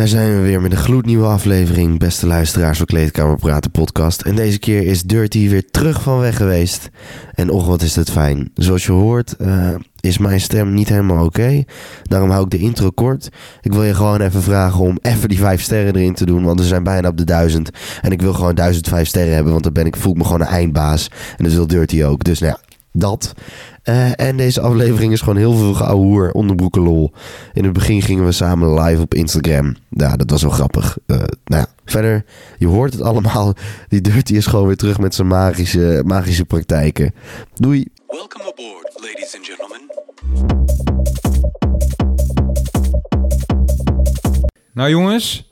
Daar zijn we weer met een gloednieuwe aflevering, beste luisteraars van Kleedkamer Praten podcast. En deze keer is Dirty weer terug van weg geweest. En och, wat is dat fijn. Zoals je hoort eh, is mijn stem niet helemaal oké. Daarom hou ik de intro kort. Ik wil je gewoon even vragen om even die vijf sterren erin te doen, want we zijn bijna op de duizend. En ik wil gewoon duizend vijf sterren hebben, want dan ben ik, voel ik me gewoon een eindbaas. En dat wil Dirty ook. Dus nou ja, dat. Eh, en deze aflevering is gewoon heel veel geouwehoer, onderbroeken lol. In het begin gingen we samen live op Instagram. Ja, dat was wel grappig. Eh, nou ja, verder, je hoort het allemaal. Die Dirty is gewoon weer terug met zijn magische, magische praktijken. Doei. Welcome aboard, ladies and gentlemen. Nou jongens,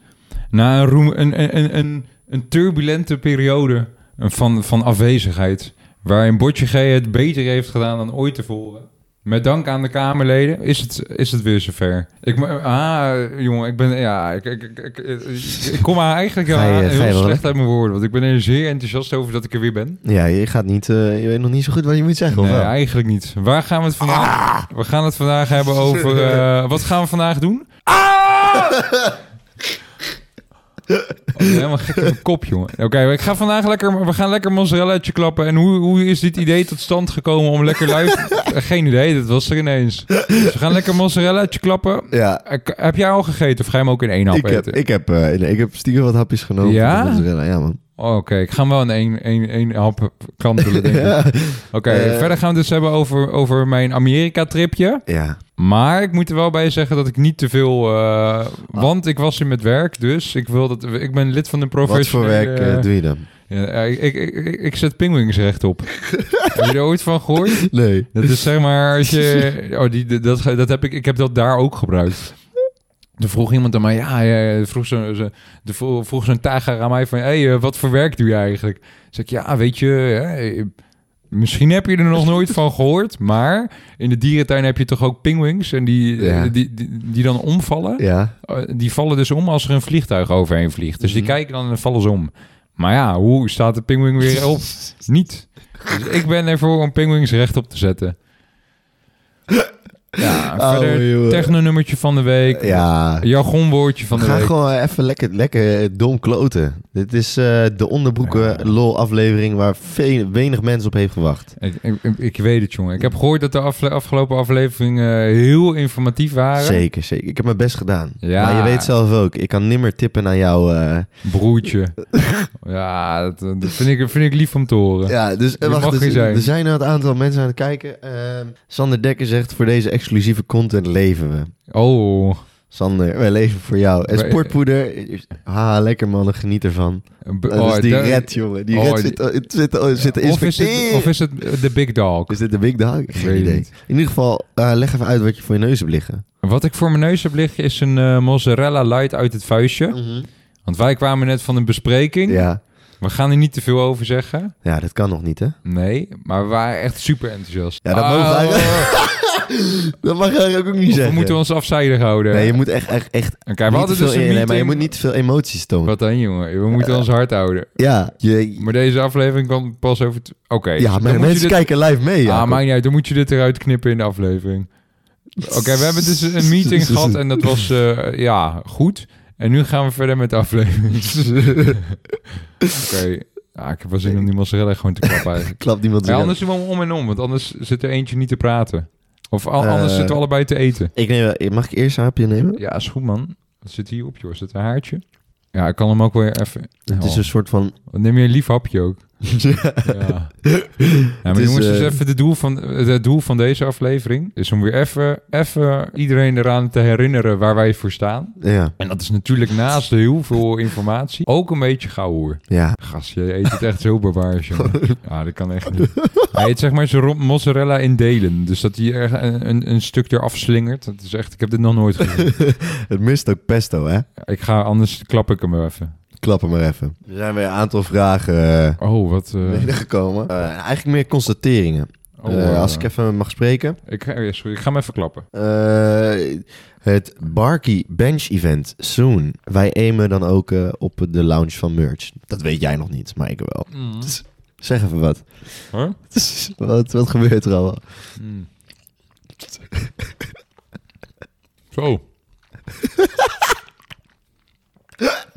na een, roem, een, een, een, een turbulente periode van, van afwezigheid... waarin Botje G het beter heeft gedaan dan ooit tevoren... met dank aan de Kamerleden is het, is het weer zover. Ik, ah, jongen, ik ben... Ja, ik, ik, ik, kom eigenlijk heel, slecht uit mijn woorden... want ik ben er zeer enthousiast over dat ik er weer ben. Ja, je gaat niet, eh, je weet nog niet zo goed wat je moet zeggen, Nee, wel? eigenlijk niet. Waar gaan we het vandaag... We gaan het vandaag hebben over... eh, wat gaan we vandaag doen? Oh, helemaal gek in mijn kop, jongen. Oké, ik ga vandaag lekker... We gaan lekker mozzarellaatje klappen. En hoe, hoe is dit idee tot stand gekomen om lekker. Eh, Geen idee, dat was er ineens. Dus we gaan lekker mozzarellaatje klappen. Ja, Heb jij al gegeten of ga je hem ook in één hap ik heb, eten? ik, heb, nee, ik heb stiekem wat hapjes genomen. Ja? Ja, man. Oh, Oké, ik ga hem wel in één, één, één hap kantelen, denk ik. Ja. Oké, Eh. verder gaan we het dus hebben over, over mijn Amerika-tripje. ja. Maar ik moet er wel bij zeggen dat ik niet te veel... eh, Want ik was hier met werk, dus ik, wil dat, ik ben lid van de Wat voor professionele... werk eh, doe je dan? Ja, ik, ik, ik, ik zet pingwings rechtop. heb je er ooit van gehoord? Nee. Dat is zeg maar als je... Oh, die, dat, dat heb ik, ik heb dat daar ook gebruikt. Toen vroeg iemand aan mij, ja, ja vroeg zo'n zo, de vroeg, vroeg zo'n tager aan mij van, hey, eh, wat voor werk doe je eigenlijk? Zeg ik, ja, weet je, hè, misschien heb je er nog nooit van gehoord, maar in de dierentuin heb je toch ook pinguïns en die, Ja. eh, die, die, die dan omvallen? Ja. Eh, die vallen dus om als er een vliegtuig overheen vliegt. Dus die Mhm. kijken dan en vallen ze om. Maar ja, hoe staat de pinguïn weer op? Niet. Dus ik ben ervoor om pinguïns rechtop te zetten. Ja, Oh, verder technonummertje van de week. Ja. Jargonwoordje van de gaan week. gewoon even lekker, lekker eh, dom kloten. Dit is eh, de onderbroeken lol aflevering waar weinig mensen op heeft gewacht. Ik, ik, ik weet het, jongen. Ik heb gehoord dat de afle- afgelopen afleveringen heel informatief waren. Zeker, zeker. Ik heb mijn best gedaan. Ja. Maar je weet zelf ook, ik kan nimmer tippen naar jou. eh. Broertje. ja, dat, dat vind, ik, vind ik lief om te horen. Ja, dus wacht, dus, zijn. er zijn een aantal mensen aan het kijken. Ehm, Sander Dekker zegt, voor deze exclusieve content leven we. Oh. Sander, wij leven voor jou. En Wij- sportpoeder, haha, lekker mannen, geniet ervan. Dat Oh, is die daar- red, jongen. Die Oh, red die- zit, oh, het zit, oh, zit te of, is het, of is het de big dog? Is dit de big dog? Geen weet idee. niet. In ieder geval, eh, leg even uit wat je voor je neus hebt liggen. Wat ik voor mijn neus heb liggen is een eh, mozzarella light uit het vuistje. Want wij kwamen net van een bespreking. Ja. We gaan er niet te veel over zeggen. ja, dat kan nog niet, hè? Nee, maar we waren echt super enthousiast. Ja, dat mogen we eigenlijk- Dat mag eigenlijk ook niet of zeggen. we moeten ons afzijdig houden. Nee, je moet echt, echt, echt Oké, we hadden dus een nee, maar je meeting- moet niet te veel emoties tonen. Wat dan, jongen? We moeten ons hard houden. Ja, je, Maar deze aflevering kan pas over... Oké. ja maar mensen dit- kijken live mee, ja. Ah, maakt niet uit. Dan moet je dit eruit knippen in de aflevering. Oké, we hebben dus een meeting gehad en dat was, eh, ja, goed. En nu gaan we verder met de aflevering. Oké. Ja, ik heb wel zin om die mozzarella gewoon te klappen eigenlijk. Klapt niemand Ja, anders doen we om en om, want anders zit er eentje niet te praten. Of al- anders Eh, zitten we allebei te eten. Ik neem, mag ik eerst een hapje nemen? Ja, is goed man. Wat zit hier op, joh? Is het een haartje? Ja, ik kan hem ook weer even... Het is Oh. een soort van... Neem je een lief hapje ook? Ja. ja maar is, jongens, dus eh, even de doel van, het doel van deze aflevering is om weer even, even iedereen eraan te herinneren waar wij voor staan. Ja, En dat is natuurlijk naast heel veel informatie ook een beetje gauwhoer. ja. Gast, je eet het echt zo barbaars, jongen. Ja, dat kan echt niet. Hij eet zeg maar zijn mozzarella in delen. Dus dat hij er een, een, een stuk eraf slingert. Dat is echt, ik heb dit nog nooit gezien. Het mist ook pesto, hè? Ik ga, anders klap ik hem even. Klap hem maar even. Er zijn weer een aantal vragen eh, Oh, wat... eh, binnengekomen. Eh, eigenlijk meer constateringen. oh, als ik even mag spreken. ik, sorry, ik ga hem even klappen. Het Barkey Bench Event, soon. Wij aimen dan ook op de launch van merch. Dat weet jij nog niet, maar ik wel. Dus zeg even wat. Huh? wat. Wat gebeurt er allemaal? Mm. Zo.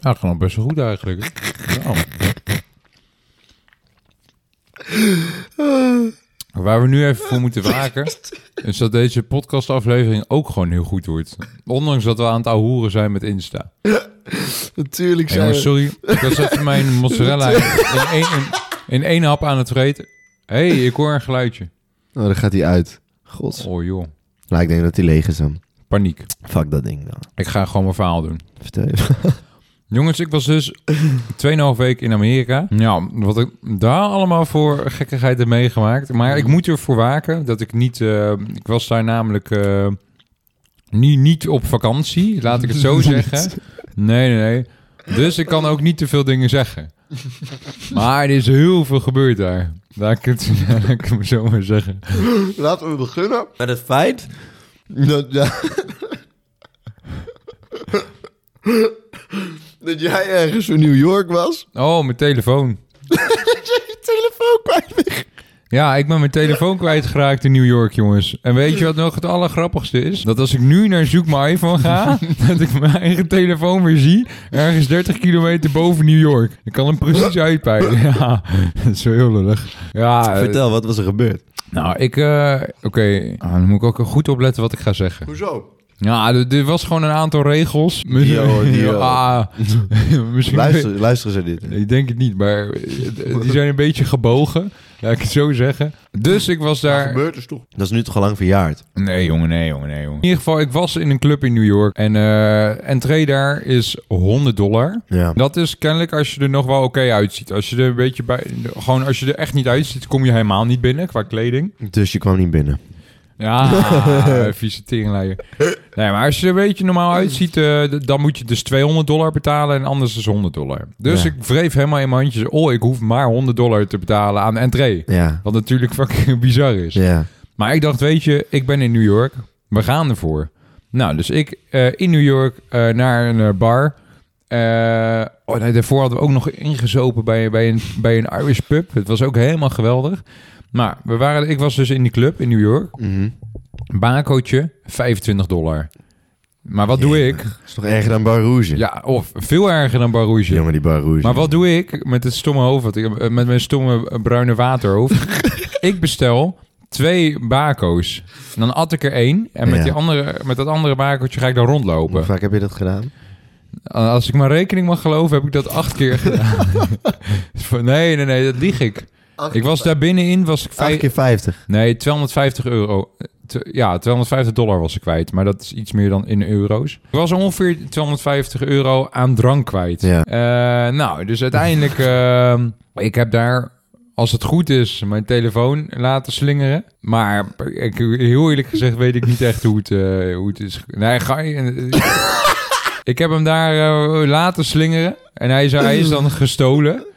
Ja, gewoon best wel goed eigenlijk. Nou. Waar we nu even voor moeten waken, is dat deze podcastaflevering ook gewoon heel goed wordt. Ondanks dat we aan het ahoeren zijn met Insta. Natuurlijk Hey, jongens, sorry. Ik was even mijn mozzarella in één, in, in één hap aan het vreten. Hé, hey, ik hoor een geluidje. Oh, dan gaat hij uit. God. Oh joh, Nou, ik denk dat hij leeg is dan. paniek. Fuck dat ding dan. Ik ga gewoon mijn verhaal doen. Vertel even. Jongens, ik was dus 2,5 week in Amerika. Ja, wat ik daar allemaal voor gekkigheid heb meegemaakt. Maar ik moet ervoor waken dat ik niet... eh, ik was daar namelijk eh, niet, niet op vakantie, laat ik het zo zeggen. Nee, nee, nee. Dus ik kan ook niet te veel dingen zeggen. Maar er is heel veel gebeurd daar. Laat ik het zo maar zeggen. Laten we beginnen met het feit dat, ja, dat jij ergens in New York was. Oh, mijn telefoon. Je telefoon kwijt. Ja, ik ben mijn telefoon kwijtgeraakt in New York, jongens. En weet je wat nog het allergrappigste is? Dat als ik nu naar Zoek mijn iPhone ga, dat ik mijn eigen telefoon weer zie, ergens 30 kilometer boven New York. Ik kan hem precies uitpijlen. Ja, dat is wel heel lullig. Ja, eh, Vertel, wat was er gebeurd? nou, ik... eh, Oké, ah, dan moet ik ook goed opletten wat ik ga zeggen. Hoezo? Ja, er, er was gewoon een aantal regels. Die al, die al. Ah, misschien... Luister, luisteren ze dit? Ik denk het niet, maar die zijn een beetje gebogen. Laat ik het zo zeggen. Dus ik was daar... gebeurt dus toch? Dat is nu toch al lang verjaard? Nee, jongen, nee, jongen, nee, jongen. In ieder geval, ik was in een club in New York. En eh entree daar is 100 dollar. Ja. Dat is kennelijk als je er nog wel oké uitziet. Als je er een beetje bij... Gewoon als je er echt niet uitziet, kom je helemaal niet binnen qua kleding. Dus je kwam niet binnen. Ja, vieze teringleier. Nee, maar als je er een beetje normaal uitziet, eh, dan moet je dus 200 dollar betalen en anders is 100 dollar. Dus Ja. ik wreef helemaal in mijn handjes, oh, ik hoef maar 100 dollar te betalen aan entree. Ja. Wat natuurlijk fucking bizar is. Ja. Maar ik dacht, weet je, ik ben in New York. We gaan ervoor. Nou, dus ik eh, in New York eh, naar een eh, bar. Eh, oh nee, daarvoor hadden we ook nog ingezopen bij, bij, een, bij een Irish pub. Het was ook helemaal geweldig. Maar we waren, ik was dus in die club in New York. Mhm. Bakootje, 25 dollar. Maar wat doe ik? Is toch erger dan Bar Rouge? Ja, of veel erger dan Bar Rouge. Jongen, die Bar Rouge. Maar wat doe ik met het stomme hoofd? wat ik- eh, Met mijn stomme bruine waterhoofd. ik bestel twee bako's. En dan at ik er één. En met, Ja. die andere, met dat andere bakootje ga ik dan Hoe rondlopen. vaak heb je dat gedaan? Als ik mijn rekening mag geloven, heb ik dat acht keer gedaan. nee, nee, nee, dat lieg ik. Ik was daar binnenin, was ik 8 vijf... keer 50. Nee, 250 euro. Ja, 250 dollar was ik kwijt. Maar dat is iets meer dan in euro's. Ik was ongeveer 250 euro aan drank kwijt. Ja. Eh, nou, dus uiteindelijk... ehm, ik heb daar, als het goed is, mijn telefoon laten slingeren. Maar ik, heel eerlijk gezegd weet ik niet echt hoe het, eh, hoe het is. Nee, ga je... Ik heb hem daar eh, laten slingeren. En hij, is, hij is dan gestolen.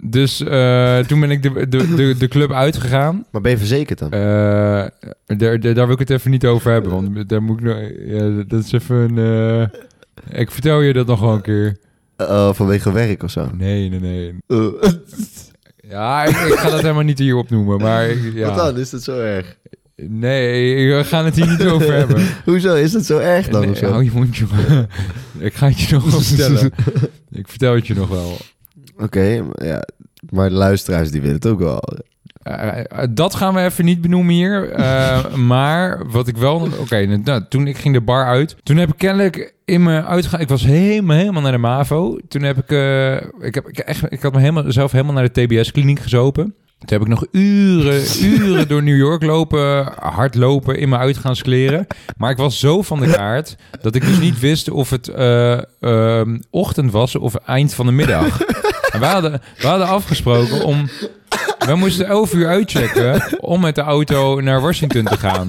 Dus eh, toen ben ik de, de, de, de club uitgegaan. Maar ben je verzekerd dan? Eh, daar, daar, wil ik het even niet over hebben. Want daar moet ik. Ja, dat is even een... ik vertel je dat nog wel een keer. Oh, vanwege werk of zo? Nee, nee, nee. Uh, Ja, ik, ik ga dat helemaal niet hier opnoemen. Maar ja. Wat dan? Is dat zo erg? Nee, we gaan het hier niet over hebben. Hoezo? Is dat zo erg dan Nee, of zo? hou je mondje maar. Ik ga het je nog wel vertellen. Ik vertel het je nog wel. Oké, maar ja. Maar de luisteraars die willen het ook wel. Eh, eh, dat gaan we even niet benoemen hier. Eh, maar wat ik wel... Oké, nou, toen ik ging de bar uit. Toen heb ik kennelijk in me uitgegaan... Ik was helemaal, helemaal naar de MAVO. Toen heb ik... ik, heb, ik, echt, ik had me helemaal, zelf helemaal naar de TBS-kliniek gezopen. Toen heb ik nog uren, uren door New York lopen, hardlopen in mijn uitgaanskleren. Maar ik was zo van de kaart dat ik dus niet wist of het eh, ehm, ochtend was of eind van de middag. We hadden, we hadden afgesproken om... We moesten 11 uur uitchecken om met de auto naar Washington te gaan.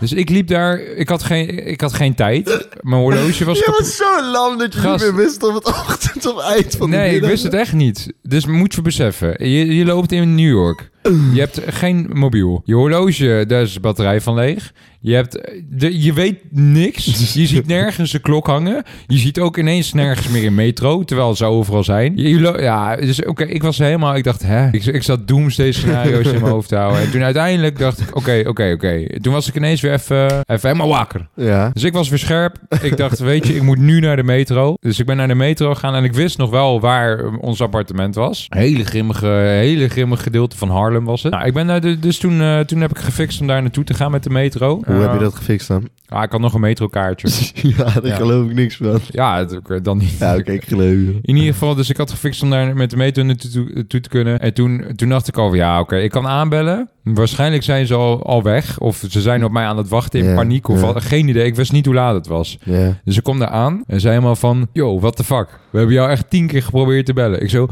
Dus ik liep daar... Ik had geen, ik had geen tijd. Mijn horloge was Je was zo lam dat je Gast. niet meer wist of het ochtend of eind van de Nee, ik wist het echt niet. Dus moet je beseffen. Je, je loopt in New York. Je hebt geen mobiel. Je horloge, daar is de batterij van leeg. Je, hebt, de, je weet niks. Je ziet nergens een klok hangen. Je ziet ook ineens nergens meer een metro, terwijl ze overal zijn. Je, ja, dus oké, ik was helemaal... Ik dacht, hè? Ik, ik zat doomsday scenario's in mijn hoofd te houden. En toen uiteindelijk dacht ik, oké, oké, oké. Toen was ik ineens weer even, even helemaal wakker. Ja. Dus ik was weer scherp. Ik dacht, weet je, ik moet nu naar de metro. Dus ik ben naar de metro gegaan en ik wist nog wel waar ons appartement was. Hele grimmige, hele grimmige gedeelte van Harlem was het. Nou, ik ben naar de, dus toen, eh, toen heb ik gefixt om daar naartoe te gaan met de metro. Hoe heb je Eh, dat gefixt dan? Ah, ik had nog een metrokaartje. ja, daar Ja. geloof ik niks van. ja, het, ik- dan niet. Ja, oké, ik geloof je. In ieder geval, dus ik had gefixt om daar met de metro naartoe toe, toe te kunnen. En toen, toen dacht ik al, van, ja, oké, ik kan aanbellen. Waarschijnlijk zijn ze al, al weg. Of ze zijn op mij aan het wachten in paniek. Of ja. wat, geen idee. Ik wist niet hoe laat het was. Dus ik kom daar aan en zei helemaal van... Yo, what the fuck? We hebben jou echt tien keer geprobeerd te bellen. Ik zo...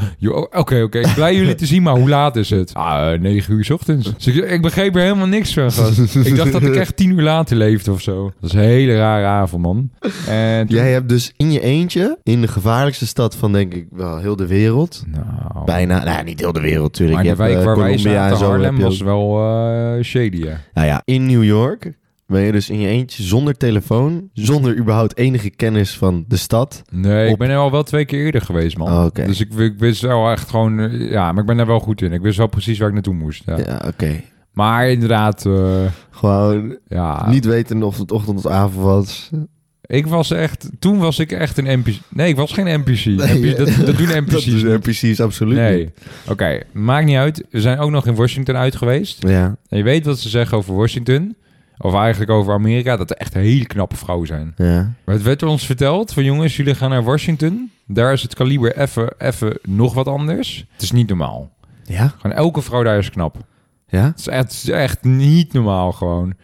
Oké, oké. Ik blij jullie te zien, maar hoe laat is het? Ah, eh, negen uur 's ochtends. Dus ik, ik begreep er helemaal niks van. gast. ik dacht dat ik echt tien uur later leefde of zo. Dat is een hele rare avond, man. En toen- Jij hebt dus in je eentje, in de gevaarlijkste stad van denk ik wel heel de wereld. Nou, Bijna, nou niet heel de wereld natuurlijk. maar de wijk eh, waar wij zaten, Harlem, was ook- wel eh, shady, ja. Nou ja, in New York ben je dus in je eentje zonder telefoon, zonder überhaupt enige kennis van de stad. Nee, ik ben er al wel twee keer eerder geweest, man. Oh. Dus ik, ik wist wel echt gewoon... eh, Ja, maar ik ben daar wel goed in. Ik wist wel precies waar ik naartoe moest. Ja. Ja, oké. Maar inderdaad, eh, Gewoon ja... niet weten of het ochtend of avond was. Ik was echt... Toen was ik echt een NPC. Nee, ik was geen NPC. Nee, NPC dat, dat doen Dat NPC's is niet. NPC's absoluut Nee. niet. Oké, maakt niet uit. We zijn ook nog in Washington uit geweest. Ja, En je weet wat ze zeggen over Washington. Of eigenlijk over Amerika. Dat er echt hele knappe vrouwen zijn. ja. Maar het werd ons verteld van jongens, jullie gaan naar Washington. Daar is het kaliber even, even nog wat anders. Het is niet normaal. Ja? Gewoon elke vrouw daar is knap. Ja? Het is echt, het is echt niet normaal gewoon.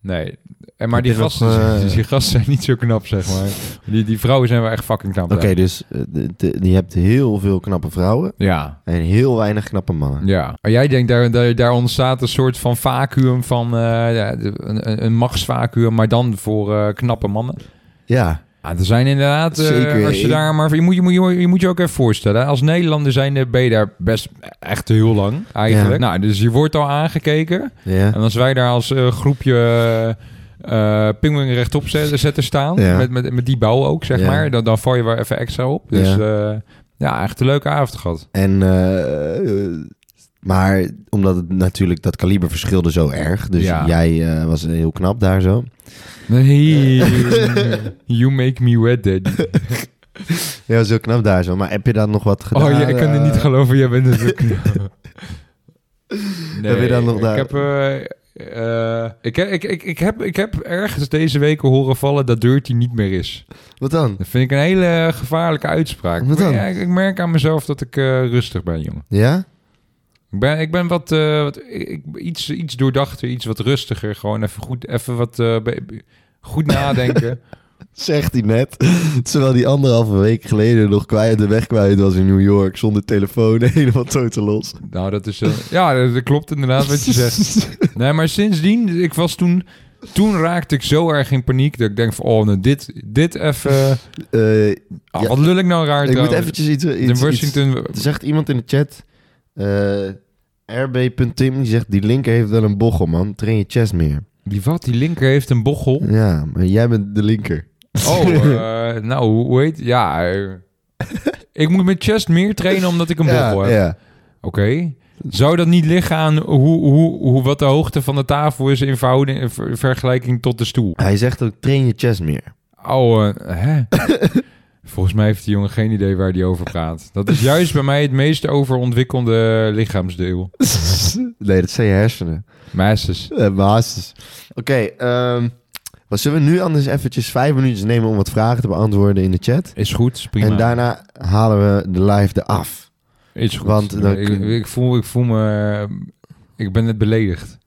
Nee. En maar die nog, gasten, eh, die gasten zijn niet zo knap, zeg maar. Die, die vrouwen zijn wel echt fucking knap. Oké, dus eh, je hebt heel veel knappe vrouwen Ja, en heel weinig knappe mannen. ja. Maar jij denkt, daar, daar, daar ontstaat een soort van vacuüm van... eh, een, een- machtsvacuüm, maar dan voor knappe mannen. Ja, Ja, er zijn inderdaad, Zeker. als je daar maar... Je moet je, moet, je, je moet je ook even voorstellen. Als Nederlander zijn ben je daar best echt heel lang eigenlijk. Nou, dus je wordt al aangekeken. ja. En als wij daar als groepje eh pinguïn rechtop zetten, zetten staan, Ja. met, met, met die bouw ook, zeg Ja. maar, dan, dan val je wel even extra op. Dus Ja. ja, ja echt een leuke avond gehad. En, eh, eh, maar omdat het natuurlijk dat kaliber verschilde zo erg. Dus jij eh, was heel knap daar zo. Nee, you make me wet, daddy. Ja, was heel knap daar zo. Maar heb je dan nog wat gedaan? Oh, ja, ik kan het niet eh? geloven, jij bent het. nee, Heb je dan nog ik daar- heb, eh, eh, ik, heb, ik, ik, ik, heb, ik heb ergens deze weken horen vallen dat Dirty niet meer is. Wat dan? Dat vind ik een hele gevaarlijke uitspraak. Wat dan? Ja, ik, ik merk aan mezelf dat ik eh, rustig ben, jongen. Ja? Ik ben, ik ben wat, eh, wat ik, iets, iets doordachter, iets wat rustiger. Gewoon even goed, even wat goed nadenken. Zegt hij net. Terwijl die anderhalve week geleden nog kwijt de weg kwijt was in New York. Zonder telefoon. Helemaal totaal los. nou, dat is... eh, ja, dat, klopt inderdaad wat je zegt. Nee, maar sindsdien, ik was toen... Toen raakte ik zo erg in paniek dat ik denk van... Oh, nou, dit, dit even... Eh, ah, Ja. Wat lul ik nou raar ik moet eventjes iets... iets In Washington... er zegt iemand in de chat... eh RB.tim, die zegt... Die linker heeft wel een bochel, man. Train je chest meer. Die wat? Die linker heeft een bochel. Ja, maar jij bent de linker. Oh, eh, nou, hoe heet... Ja, eh, ik moet mijn chest meer trainen omdat ik een bochel heb. ja. Oké. Zou dat niet liggen aan hoe, hoe, hoe, wat de hoogte van de tafel is in, verhouding, in ver- vergelijking tot de stoel? Hij zegt ook, train je chest meer. Oh, eh, hè? Volgens mij heeft die jongen geen idee waar die over praat. Dat is juist bij mij het meest overontwikkelde lichaamsdeel. nee, dat zijn je hersenen. Uh, Masters. Oké, ehm, wat zullen we nu anders eventjes vijf minuutjes nemen om wat vragen te beantwoorden in de chat? Is goed, is prima. En daarna halen we de live eraf. Is goed. want dan ik, kun- ik, voel, ik voel me... Ik ben net beledigd.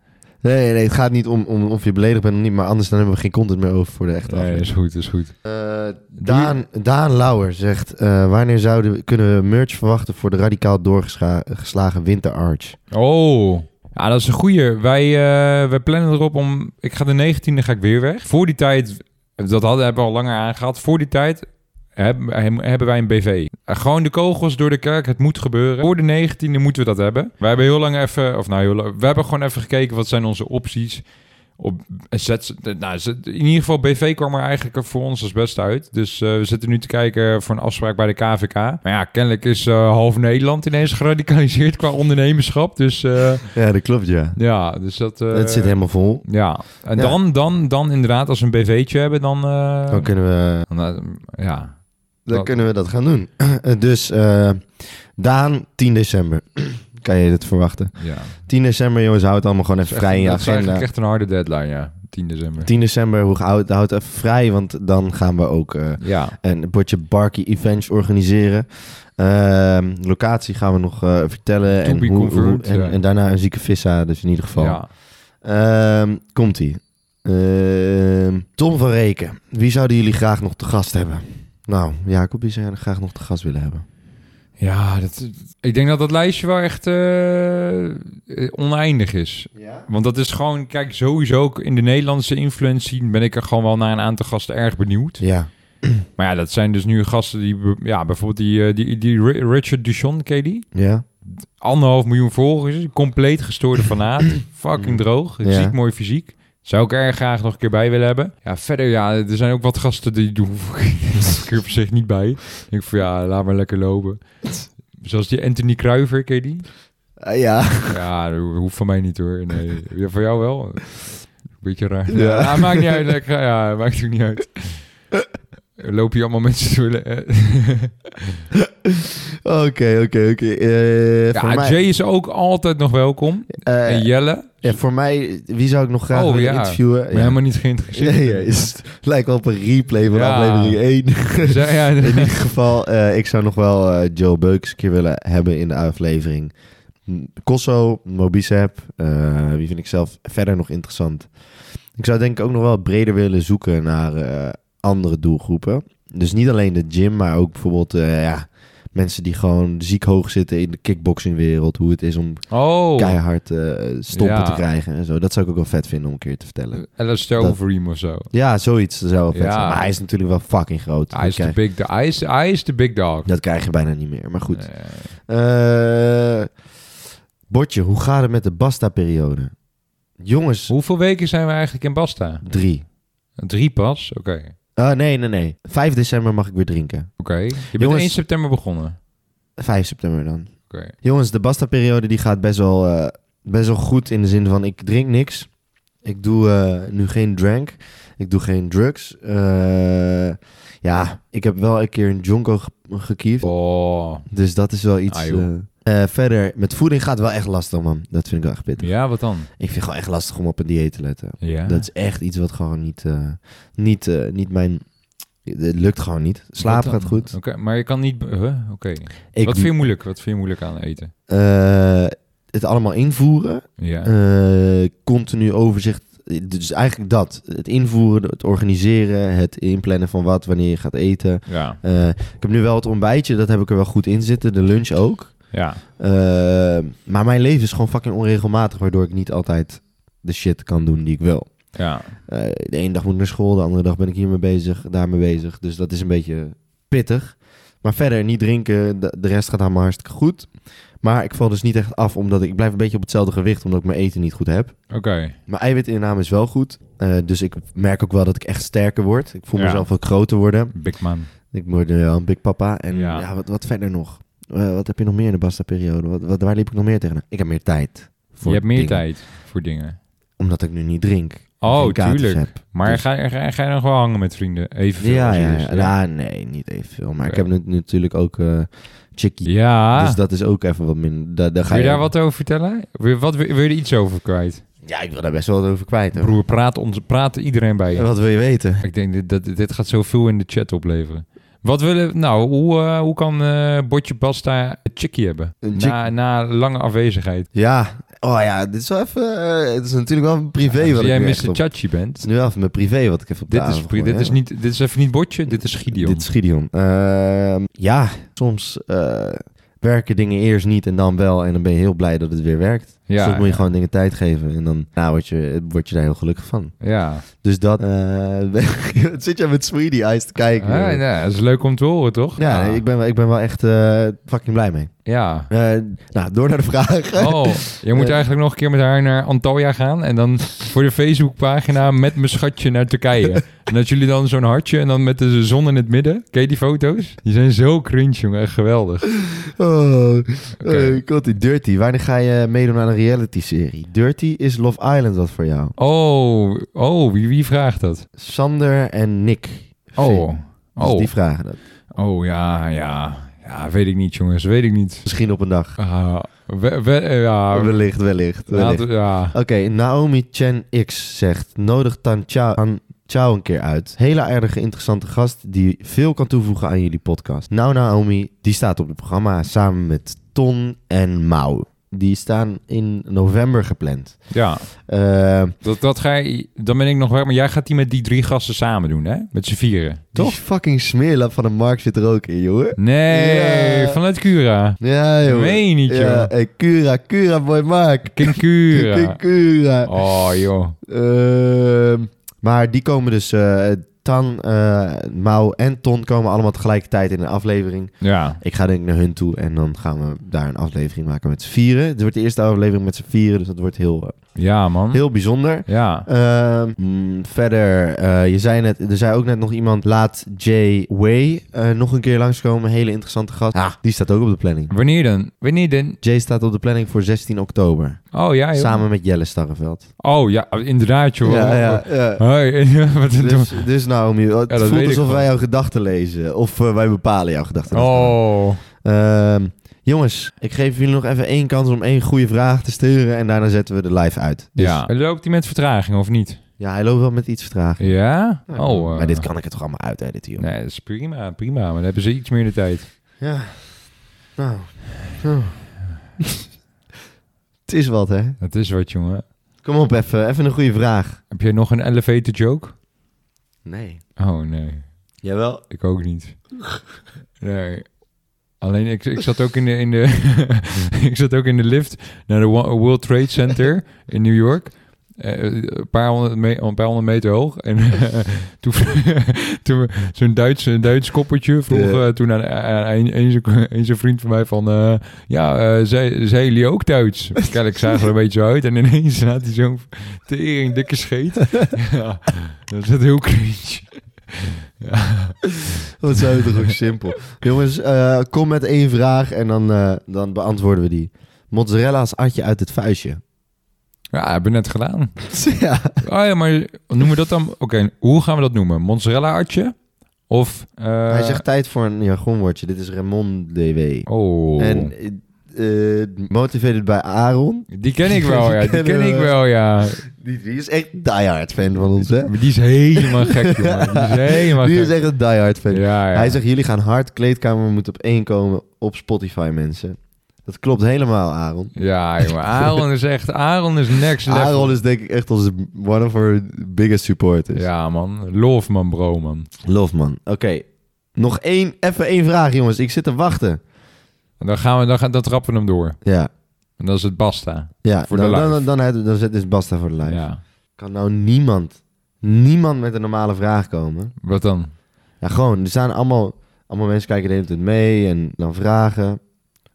Nee, nee, nee, het gaat niet om, om of je beledigd bent of niet, maar anders dan hebben we geen content meer over voor de echte Nee, is goed, is goed. Eh, Daan, Daan Lauwer zegt, eh, wanneer zouden we, kunnen we merch verwachten voor de radicaal doorgeslagen Winter Arch? Oh, ja, dat is een goeie. Wij, eh, wij plannen erop om... Ik ga de 19e ga ik weer weg. Voor die tijd, dat hadden, hebben we al langer aangehad. Voor die tijd hebben, wij een BV. Eh, Gewoon de kogels door de kerk, het moet gebeuren. Voor de 19e moeten we dat hebben. Wij hebben heel lang even, of nou heel lang, we hebben gewoon even gekeken wat zijn onze opties. Op, zet, nou, in ieder geval, BV kwam er eigenlijk voor ons als best uit. Dus eh, we zitten nu te kijken voor een afspraak bij de KVK. Maar ja, kennelijk is eh, half Nederland ineens geradicaliseerd qua ondernemerschap. Dus eh, Ja, dat klopt, ja. ja, dus dat... eh, het zit helemaal vol. Ja, en Ja. Dan, dan, dan inderdaad, als we een BV'tje hebben, dan... eh, Dan kunnen we, dan, eh, ja, dan kunnen we dat gaan doen. dus eh, Daan, 10 december. kan je dit verwachten? ja. 10 december, jongens, houd het allemaal gewoon even vrij in je agenda. echt een harde deadline, ja. 10 december. 10 december, hoe houd, houd het even vrij, want dan gaan we ook eh, Ja, een bordje Barky Events organiseren. Ehm, locatie gaan we nog eh, vertellen. To En, hoe, en, ja. en daarna een zieke vissa, dus in ieder geval. ja. Ehm, Komt-ie. Ehm, Tom van Reken. Wie zouden jullie graag nog te gast hebben? Nou, Jacob, wie zou graag nog te gast willen hebben? ja dat, ik denk dat dat lijstje wel echt eh, oneindig is. Ja? Want dat is gewoon, kijk, sowieso ook in de Nederlandse influence scene ben ik er gewoon wel naar een aantal gasten erg benieuwd. Ja. Maar ja, dat zijn dus nu gasten die, ja, bijvoorbeeld die, eh, die, die Ri- Richard Duchon, ken je die? Ja? anderhalf miljoen volgers. Compleet gestoorde fanaat. Fucking droog. Ja. Ziek mooi fysiek. Zou ik er graag nog een keer bij willen hebben. Ja, verder, ja, er zijn ook wat gasten die doen ik er op zich niet bij. Ik denk van, ja, laat maar lekker lopen. Zoals die Anthony Kruiver, ken je die? Ah, ja. Ja, dat hoeft van mij niet hoor. Nee, ja, voor jou wel. Beetje raar. Ja. Ja, maakt niet uit. Lekker, ja, maakt ook niet uit. Loop je allemaal mensen eh. Oké, oké, oké. Eh, Ja, mij- Jay is ook altijd nog welkom. eh, en Jelle. Ja, voor mij, wie zou ik nog graag Oh, willen ja. interviewen? Maar helemaal niet geïnteresseerd. Ja, ja, is, lijkt wel op een replay van Ja. aflevering 1. Zo, ja, In ieder geval, eh, ik zou nog wel eh, Joe Beukes een keer willen hebben in de aflevering. Hm, Kosso, Mobicep, eh, wie vind ik zelf verder nog interessant. Ik zou denk ik ook nog wel breder willen zoeken naar andere doelgroepen. Dus niet alleen de gym, maar ook bijvoorbeeld ja, mensen die gewoon ziek hoog zitten in de kickboxingwereld. Hoe het is om Oh, keihard eh stompen Ja. te krijgen en zo. Dat zou ik ook wel vet vinden om een keer te vertellen. Alistair Dat- Overeem of zo. Ja, zoiets zou wel vet Ja. zijn. Maar hij is natuurlijk wel fucking groot. Hij is, de big, hij, is, hij is de big dog. dat krijg je bijna niet meer. Maar goed. Nee. Eh Botje, hoe gaat het met de Basta-periode? Jongens, Hoeveel weken zijn we eigenlijk in Basta? drie. Drie pas? Oké. Ah, nee, nee, nee. 5 december mag ik weer drinken. Oké. Je bent Jongens- 1 september begonnen. 5 september dan. Oké. Jongens, de Basta-periode die gaat best wel, eh, best wel goed in de zin van ik drink niks. Ik doe eh, nu geen drank. Ik doe geen drugs. Eh, ja, ik heb wel een keer een jonko ge- gekiefd. Oh. Dus dat is wel iets... Ah, eh, verder, met voeding gaat wel echt lastig, man. Dat vind ik wel echt pittig. Ja, wat dan? Ik vind het gewoon echt lastig om op een dieet te letten. Ja. Dat is echt iets wat gewoon niet, eh, niet, eh, niet mijn... Het lukt gewoon niet. Slapen Wat gaat goed. Oké, maar je kan niet... Huh? Oké. Wat vind je moeilijk? Wat vind je moeilijk aan eten? het allemaal invoeren. Ja. continu overzicht. Dus eigenlijk dat. Het invoeren, het organiseren, het inplannen van wat, wanneer je gaat eten. ja. Ik heb nu wel het ontbijtje, dat heb ik er wel goed in zitten. De lunch ook. Ja. Eh, maar mijn leven is gewoon fucking onregelmatig, waardoor ik niet altijd de shit kan doen die ik wil. Ja. Eh, de ene dag moet ik naar school, de andere dag ben ik hiermee bezig, daarmee bezig. Dus dat is een beetje pittig. Maar verder, niet drinken, de, de rest gaat allemaal hartstikke goed. Maar ik val dus niet echt af, omdat ik, ik blijf een beetje op hetzelfde gewicht, omdat ik mijn eten niet goed heb. Oké. Mijn eiwitinname is wel goed. eh, dus ik merk ook wel dat ik echt sterker word. Ik voel Ja. mezelf ook groter worden. Big man. Ik word nu wel een big papa. En Ja. ja, wat, wat verder nog? Eh, wat heb je nog meer in de Basta-periode? Wat, wat, waar liep ik nog meer tegen? Ik heb meer tijd. Voor je hebt meer dingen. tijd voor dingen. Omdat ik nu niet drink. Oh, tuurlijk. heb. Maar Dus- ga, ga, ga je nog wel hangen met vrienden? Even Ja, ja, eerst, ja. Ja, nee, niet evenveel. Maar ik heb nu, natuurlijk ook eh chickie. Ja. Dus dat is ook even wat minder. Da, daar ga Wil je je daar wat over vertellen? Wil, je- wat, wil, wil je er iets over kwijt? Ja, ik wil daar best wel wat over kwijt. hoor. Broer, praat, ons, praat iedereen bij je. Wat wil je weten? Ik denk, dit, dat, dit gaat zoveel in de chat opleveren. Wat willen... Nou, hoe, eh, hoe kan eh Botje Basta een chickie hebben? Een chick- Na, na lange afwezigheid. Ja, oh ja, dit is wel even... eh, het is natuurlijk wel privé wat Als ik jij Mr. Chachi Het bent. is nu even mijn privé wat ik even op Dit is, gooi, dit, hè. is niet, dit is even niet Botje, dit is Gideon. Dit is Gideon. Ehm, ja, soms werken dingen eerst niet en dan wel. En dan ben je heel blij dat het weer werkt. Ja, Soms moet je ja. gewoon dingen tijd geven. En dan nou, word, je, word je daar heel gelukkig van. Ja. Dus dat... eh, zit je met Sweetie Eyes te kijken? Ja, dat is leuk om te horen, toch? Ja, ik, ben, ik ben wel echt eh, fucking blij mee. Ja. Eh, nou, door naar de vraag. Oh, je moet Eh. eigenlijk nog een keer met haar naar Antalya gaan en dan voor de Facebookpagina met mijn schatje naar Turkije. en dat jullie dan zo'n hartje en dan met de zon in het midden. Ken je die foto's? Die zijn zo cringe, jongen. Echt geweldig. Oh, eh, komt die Dirty. Wanneer ga je meedoen aan een reality-serie? Dirty is Love Island wat voor jou. Oh, oh wie, wie vraagt dat? Sander en Nick. Oh, Dus oh, die vragen dat. oh ja, ja. Ja, weet ik niet, jongens. Weet ik niet. Misschien op een dag. Ah, we, we- ja, wellicht, wellicht. ja. Oké, Naomi Chen X zegt... Nodig Tan Chao, Tan Chao een keer uit. Hele aardige, interessante gast... die veel kan toevoegen aan jullie podcast. Nou, Naomi, die staat op het programma... samen met Ton en Mau. Die staan in november gepland. ja. Eh, Dat, dat ga je, dan ben ik nog wel. Maar jij gaat die met die drie gasten samen doen, hè? Met z'n vieren. die Toch? fucking smeerlap van een Mark zit er ook in, jongen. Nee, Ja. vanuit Cura. Ja, jongen. Meen niet, Ja, joh. hey, Cura, Cura, boy Mark. King Cura. King Cura. Oh, joh. Ehm, maar die komen dus... eh, Tan, eh Mau en Ton komen allemaal tegelijkertijd in een aflevering. Ja. Ik ga denk ik naar hun toe en dan gaan we daar een aflevering maken met z'n vieren. Het wordt de eerste aflevering met z'n vieren, dus dat wordt heel, eh, Ja, man. heel bijzonder. Ja. Ehm, mm, verder, eh, je zei net, er zei ook net nog iemand, laat Jay Way eh, nog een keer langskomen. Hele interessante gast. Ah, die staat ook op de planning. Wanneer dan? Wanneer dan? Jay staat op de planning voor 16 oktober. Oh, ja, joh. Samen met Jelle Starreveld. Oh, ja, inderdaad, joh. Ja, ja, ja. Wat een Dus, dus Naomi, het dat voelt alsof wij jouw gedachten lezen. Of eh, wij bepalen jouw gedachten. Oh. Ehm, jongens, ik geef jullie nog even één kans om één goede vraag te sturen. En daarna zetten we de live uit. Dus, Ja. Loopt die met vertraging of niet? ja, hij loopt wel met iets vertraging. Ja? Oh. eh, maar dit kan ik het toch allemaal uitediten, joh. Nee, dat is prima, prima. Maar dan hebben ze iets meer de tijd. Ja. Nou. Oh. het is wat, hè? Dat is wat, jongen. Kom op, even, even een goede vraag. Heb jij nog een elevator joke? Nee. Oh, nee. Jawel. Ik ook niet. Nee. Alleen ik, ik zat ook in de, in de ik zat ook in de lift naar de Wo- World Trade Center in New York. Eh, een, paar honderd me- een paar honderd meter hoog. En toen, toen zo'n Duits, een Duits koppertje vroeg toen aan, aan een, een, vriend van mij van... eh, ja, eh zei, zei jullie ook Duits? Kijk, zag er een beetje uit. En ineens had hij zo'n tering dikke scheet. ja, dat is heel cringe. Ja. Wat zijn we toch ook simpel. Jongens, eh, kom met één vraag en dan, eh, dan beantwoorden we die. Mozzarella's atje uit het vuistje. Ja, hebben we net gedaan. ja. Oh ja, maar noemen we dat dan... Oké, hoe gaan we dat noemen? Mozzarella-artje? Of... eh, Hij zegt tijd voor een jargonwoordje. Dit is Ramon DW. Oh, En motivated bij Aaron. die ken ik wel, ja. Die ken ik wel, ja. Die, die is echt diehard fan van ons, hè? Die is helemaal gek, jongen. Die is helemaal Die gek. is echt een diehard fan. Ja, ja. Hij zegt, jullie gaan hard. Kleedkamer moet op één komen op Spotify, mensen. Dat klopt helemaal, Aaron. Ja, jongen. Aaron is echt... Aaron is next level. Aaron is denk ik echt onze one of our biggest supporters. Ja, man. Love, man, bro, man. Love, man. Oké. Nog één, even één vraag, jongens. Ik zit te wachten. En dan gaan we... Dan, gaan, dan trappen we hem door. Ja. En dat is het basta. Ja, Voor de dan, live. dan, dan, dan, dan zet dus basta voor de live. Ja. Kan nou niemand, niemand met een normale vraag komen? Wat dan? Ja, gewoon. Er staan allemaal, allemaal mensen kijken de hele tijd mee en dan vragen.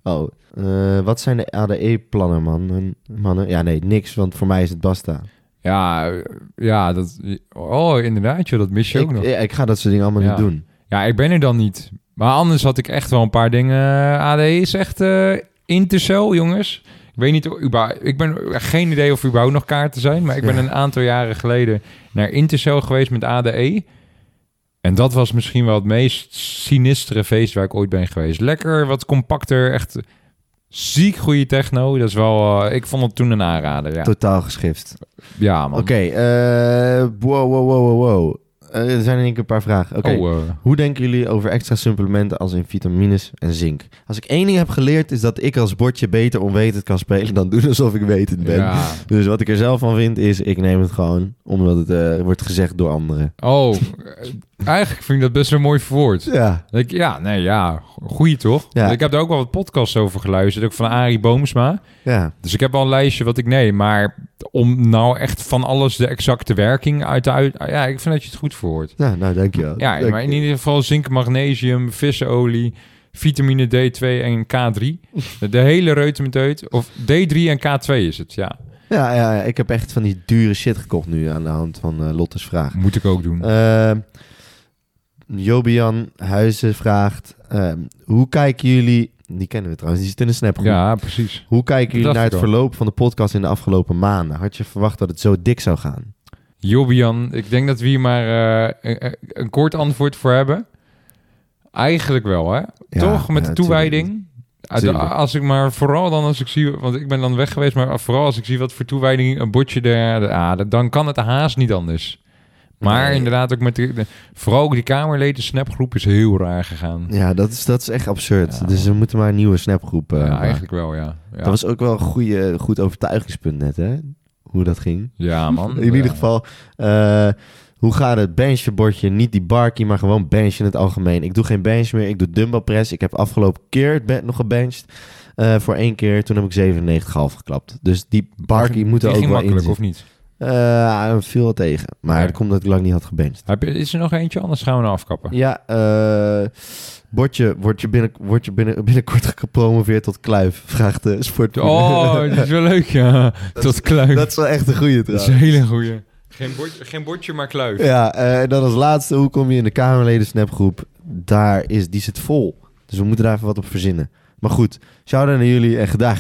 Oh, eh, wat zijn de ADE-plannen, man? En- mannen? Ja, nee, niks, want voor mij is het basta. Ja, eh, ja, dat... Oh, inderdaad, joh. Dat mis je ook nog. ja, ik ga dat soort dingen allemaal Ja. niet doen. Ja, ik ben er dan niet. Maar anders had ik echt wel een paar dingen. ADE is echt eh Intercell, jongens. Ik weet niet, ik ben geen idee of er überhaupt nog kaarten zijn. Maar ik ben Ja. een aantal jaren geleden naar Intercell geweest met ADE. En dat was misschien wel het meest sinistere feest waar ik ooit ben geweest. Lekker, wat compacter, echt ziek goede techno. Dat is wel, eh, ik vond het toen een aanrader. Ja, Totaal geschift. ja man. Oké, eh, wow, wow, wow, wow, wow. Eh, er zijn in één keer een paar vragen. Oké, Oh, eh, hoe denken jullie over extra supplementen als in vitamines en zink? Als ik één ding heb geleerd, is dat ik als bordje beter onwetend kan spelen dan doen alsof ik wetend ben. ja. Dus wat ik er zelf van vind, is ik neem het gewoon omdat het eh, wordt gezegd door anderen. Oh, Eigenlijk vind ik dat best wel mooi verwoord. Ja. Ik, ja, nee, ja, goeie toch? Ja. Ik heb er ook wel wat podcasts over geluisterd, ook van Arie Boomsma. Ja. Dus ik heb al een lijstje wat ik neem. Maar om nou echt van alles de exacte werking uit te uit... Ja, ik vind dat je het goed verwoord. Nou, nou dankjewel. Ja, Dank- maar in ieder geval zink, magnesium, vissenolie, vitamine D2 en K3. De hele reutemeteut. Of D3 en K2 is het, ja. Ja, ja, ja, ik heb echt van die dure shit gekocht nu aan de hand van eh, Lotte's vraag. Moet ik ook doen. Uh, Jobian Huizen vraagt... ehm, hoe kijken jullie... Die kennen we trouwens, die zit in de snapgroep. ja, precies. Hoe kijken jullie naar het verloop van de podcast in de afgelopen maanden? Had je verwacht dat het zo dik zou gaan? Jobian, ik denk dat we hier maar eh, een, een kort antwoord voor hebben. Eigenlijk wel, hè? Toch? Met ja, de toewijding. Ah, Tuurlijk. Als ik maar vooral dan als ik zie, want ik ben dan weg geweest, maar vooral als ik zie wat voor toewijding een botje er, ah, dan kan het haast niet anders. Maar Nee. inderdaad ook met de, de- vooral ook die kamerleden snapgroep is heel raar gegaan. Ja, dat is, dat is echt absurd. Ja. dus we moeten maar een nieuwe snapgroep eh, ja, maken. eigenlijk wel, ja. Ja, Dat was ook wel een goede, goed overtuigingspunt net, hè? Hoe dat ging. ja man. In ieder geval, eh, hoe gaat het benchbordje? Niet die barkie, maar gewoon bench in het algemeen. Ik doe geen bench meer, ik doe dumbbell press. Ik heb afgelopen keer het bed nog gebenched. eh, voor één keer, toen heb ik 97,5 geklapt. Dus die barkie moet er Die ook wel in makkelijk, of niet? Eh, viel wat tegen. Maar Oké. dat komt dat ik lang niet had je, is er nog eentje, anders gaan we nou afkappen. Ja, eh word je, word je, binnen, word je binnen, binnenkort gepromoveerd tot kluif? Vraagt de sport. Oh, dat is wel leuk, ja. Tot kluif. Dat is wel echt een goede Dat is trouwens. een hele goeie. Geen bordje, geen bordje maar kluif. Ja, eh, en dan als laatste, hoe kom je in de Kamerleden snapgroep? Daar is, die zit vol. Dus we moeten daar even wat op verzinnen. Maar goed, shout-out naar jullie en gedag.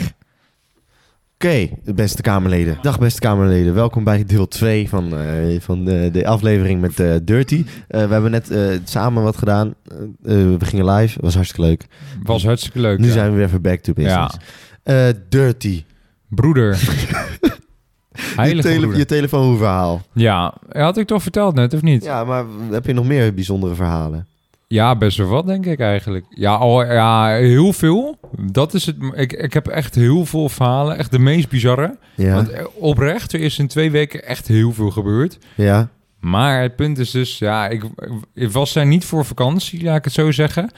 Oké, beste Kamerleden. Dag beste Kamerleden. Welkom bij deel 2 van, eh, van de, de aflevering met eh, Dirty. Eh, we hebben net eh, samen wat gedaan. Eh, eh, we gingen live, was hartstikke leuk. Was hartstikke leuk. Nu ja. zijn we weer even back to business. Eh, dirty. Broeder. Je, tele- broeder. je telefoonverhaal. Ja, had ik toch verteld net, of niet? Ja, maar heb je nog meer bijzondere verhalen? Ja, best wel wat, denk ik eigenlijk. Ja, al, ja heel veel. Dat is het. Ik, ik heb echt heel veel verhalen. Echt de meest bizarre. Ja. Want eh, oprecht, er is in twee weken echt heel veel gebeurd. ja. Maar het punt is dus, ja, ik, ik was daar niet voor vakantie, laat ik het zo zeggen.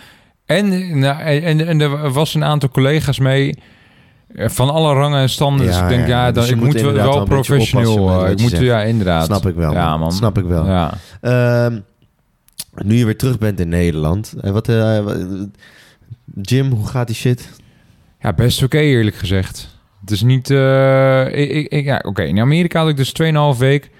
En, nou, en, en er was een aantal collega's mee eh, van alle rangen en standen. dus Ja, ik denk, ja, ja, dus dan, ik moet wel, professioneel. eh, ik moet, ja, inderdaad. Snap ik wel, Ja, man. man. Snap ik wel. Ja. Ehm, nu je weer terug bent in Nederland. eh, wat, eh, Jim, hoe gaat die shit? Ja, best oké eerlijk gezegd. Het is niet... eh, ik, ik, ik- ja, oké. In Amerika had ik dus 2,5 week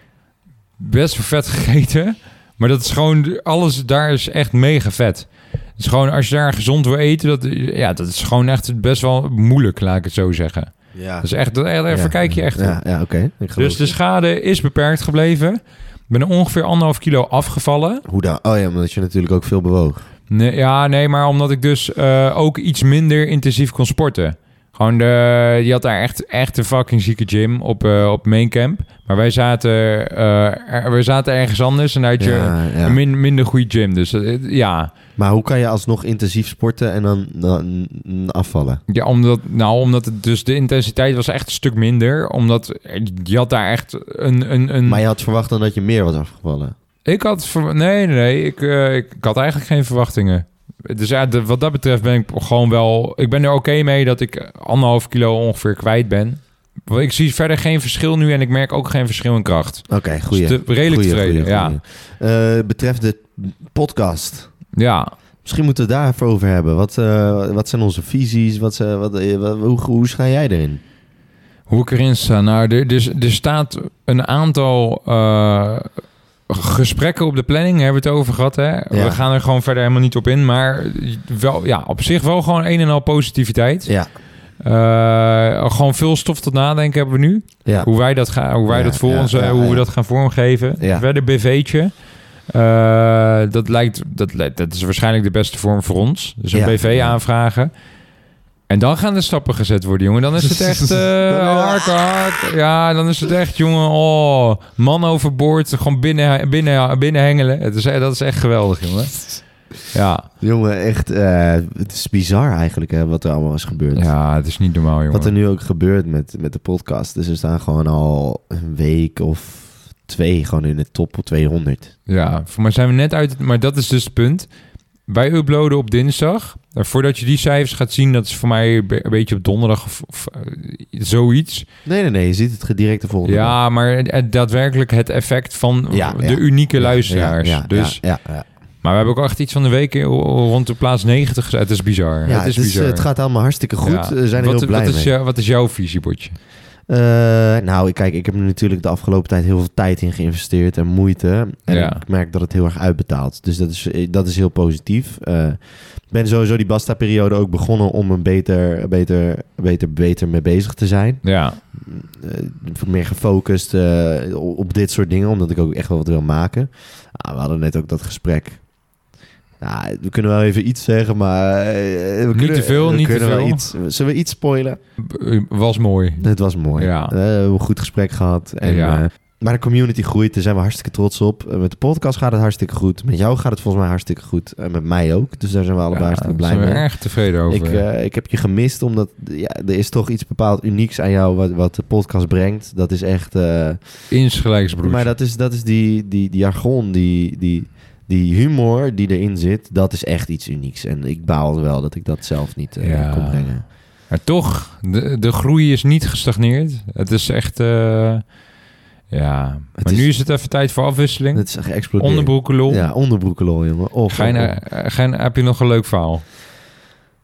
best vet gegeten. Maar dat is gewoon... Alles daar is echt mega vet. Het is gewoon, als je daar gezond wil eten... Dat, ja, dat is gewoon echt best wel moeilijk, laat ik het zo zeggen. Ja, Dat is echt... Dat, daar verkijk je echt Ja, ja oké. Dus de schade is beperkt gebleven. Ik ben ongeveer anderhalf kilo afgevallen. Hoe dan? Oh ja, omdat je natuurlijk ook veel bewoog. Nee, ja, nee, maar omdat ik dus eh, ook iets minder intensief kon sporten. Gewoon de, die had daar echt, echt een fucking zieke gym op, eh op main camp. Maar wij zaten, eh, er, we zaten ergens anders en daar had je Ja, ja. een min, minder goede gym. Dus eh, ja. Maar hoe kan je alsnog intensief sporten en dan, dan afvallen? ja, omdat, nou, omdat het dus de intensiteit was echt een stuk minder. Omdat je had daar echt een... een, een Maar je had verwacht dan dat je meer was afgevallen. Ik had... Nee, nee, nee. Ik, ik, ik had eigenlijk geen verwachtingen. Dus ja, de- wat dat betreft ben ik gewoon wel... Ik ben er oké mee dat ik anderhalf kilo ongeveer kwijt ben. Ik zie verder geen verschil nu en ik merk ook geen verschil in kracht. Oké, goeie. Dus te- redelijk Goeie, tevreden, goeie, ja. goeie. Eh, betreft de podcast. Ja, Misschien moeten we het over hebben. Wat, eh, wat zijn onze visies? Wat, wat, eh, wat- hoe, hoe sta jij erin? hoe ik erin sta. Nou, er, er, er staat een aantal gesprekken op de planning. Hebben we het over gehad, hè? We gaan er gewoon verder helemaal niet op in. Maar wel, ja, op zich wel gewoon een en al positiviteit. Ja. Eh, gewoon veel stof tot nadenken hebben we nu. Ja. Hoe wij dat, gaan, hoe wij Ja, dat voor ons, eh, hoe we dat gaan vormgeven. Ja. Verder BV'tje. Eh, dat, lijkt, dat, dat is waarschijnlijk de beste vorm voor ons. Dus een. BV aanvragen. En dan gaan de stappen gezet worden, jongen. Dan is het echt eh hard, hard. Ja, dan is het echt, jongen. Oh, man overboord. Gewoon binnen, binnen, binnen hengelen. Het is, dat is echt geweldig, jongen. Ja, Jongen, echt, eh, het is bizar eigenlijk hè, wat er allemaal is gebeurd. ja het is niet normaal, jongen. Wat er nu ook gebeurt met, met de podcast. Dus we staan gewoon al een week of twee gewoon in de top 200. Ja, voor mij zijn we net uit... Maar dat is dus het punt. Wij uploaden op dinsdag. Voordat je die cijfers gaat zien... dat is voor mij een be- een beetje op donderdag of, of eh, zoiets. Nee, nee, nee. Je ziet het direct de volgende dag. Ja, maar het- daadwerkelijk het effect van Ja, de ja. unieke luisteraars. Ja, dus, ja, ja, ja. Maar we hebben ook echt iets van de week rond de plaats 90 gezet. Het is bizar. Ja, het is het, is, bizar. het gaat allemaal hartstikke goed. We zijn er wat, heel blij wat mee. is, jou- wat is jouw visiebordje? Eh, nou, ik- kijk, ik heb er natuurlijk de afgelopen tijd heel veel tijd in geïnvesteerd en moeite. En Ja. ik merk dat het heel erg uitbetaalt. Dus dat is, eh, dat is heel positief. Eh, ik ben sowieso die Basta-periode ook begonnen om een beter, beter, beter, beter mee bezig te zijn. Ja, meer gefocust op dit soort dingen, omdat ik ook echt wel wat wil maken. Ah, we hadden net ook dat gesprek. Nou, we kunnen wel even iets zeggen, maar... eh, we Niet kunnen, te veel, we niet te kunnen wel veel. Iets, zullen we iets spoilen? b- was mooi. Het was mooi. Ja. Eh, we hebben een goed gesprek gehad. En, Ja. eh, maar de community groeit, daar zijn we hartstikke trots op. Eh, met de podcast gaat het hartstikke goed. Met jou gaat het volgens mij hartstikke goed. En met mij ook. Dus daar zijn we allebei Ja, hartstikke daar blij zijn we mee. erg tevreden over. Ik, eh, ik heb je gemist, omdat ja, er is toch iets bepaald unieks aan jou wat, wat de podcast brengt. Dat is echt... eh, Insgelijks, broer. maar dat is, dat is die, die, die jargon, die, die, die humor die erin zit. Dat is echt iets unieks. En ik baal wel dat ik dat zelf niet Ja. kon brengen. Maar toch, de, de groei is niet gestagneerd. Het is echt... eh, ja, Het maar is- nu is het even tijd voor afwisseling. Het is geëxplodeerd. Onderbroekenlol. Ja, onderbroekenlol, jongen. Oh, oh, oh. heb je nog een leuk verhaal?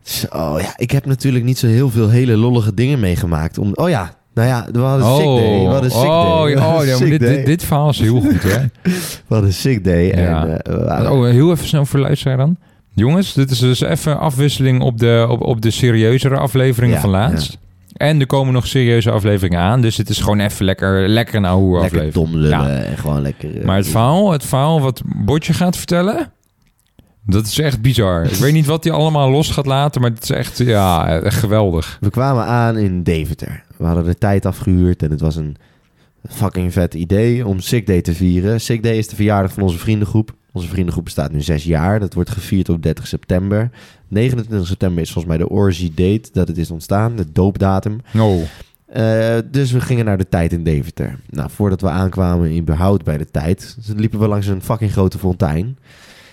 Zo, ja, ik heb natuurlijk niet zo heel veel hele lollige dingen meegemaakt. Om, oh ja, nou ja, we hadden sick day. We hadden sick oh, day. Oh, ja, maar sick dit, dit, dit verhaal is heel goed, hè? We hadden sick day. Ja. En, eh, Oh, heel even snel voor luisteraar dan. Jongens, dit is dus even afwisseling op de, op, op de serieuzere afleveringen Ja, van laatst. En er komen nog serieuze afleveringen aan. Dus het is gewoon even lekker, lekker een oude lekker aflevering. dom lullen en gewoon lekker... eh, Maar het verhaal, het verhaal wat Botje gaat vertellen... Dat is echt bizar. Ik weet niet wat hij allemaal los gaat laten, maar het is echt, ja, echt geweldig. We kwamen aan in Deventer. We hadden de tijd afgehuurd en het was een fucking vet idee om Sick Day te vieren. Sick Day is de verjaardag van onze vriendengroep. Onze vriendengroep bestaat nu zes jaar. Dat wordt gevierd op 30 september. 29 september is volgens mij de orgy date dat het is ontstaan, de doopdatum. Oh, dus we gingen naar de tijd in Deventer. Nou, voordat we aankwamen in Behoud bij de tijd, liepen we langs een fucking grote fontein.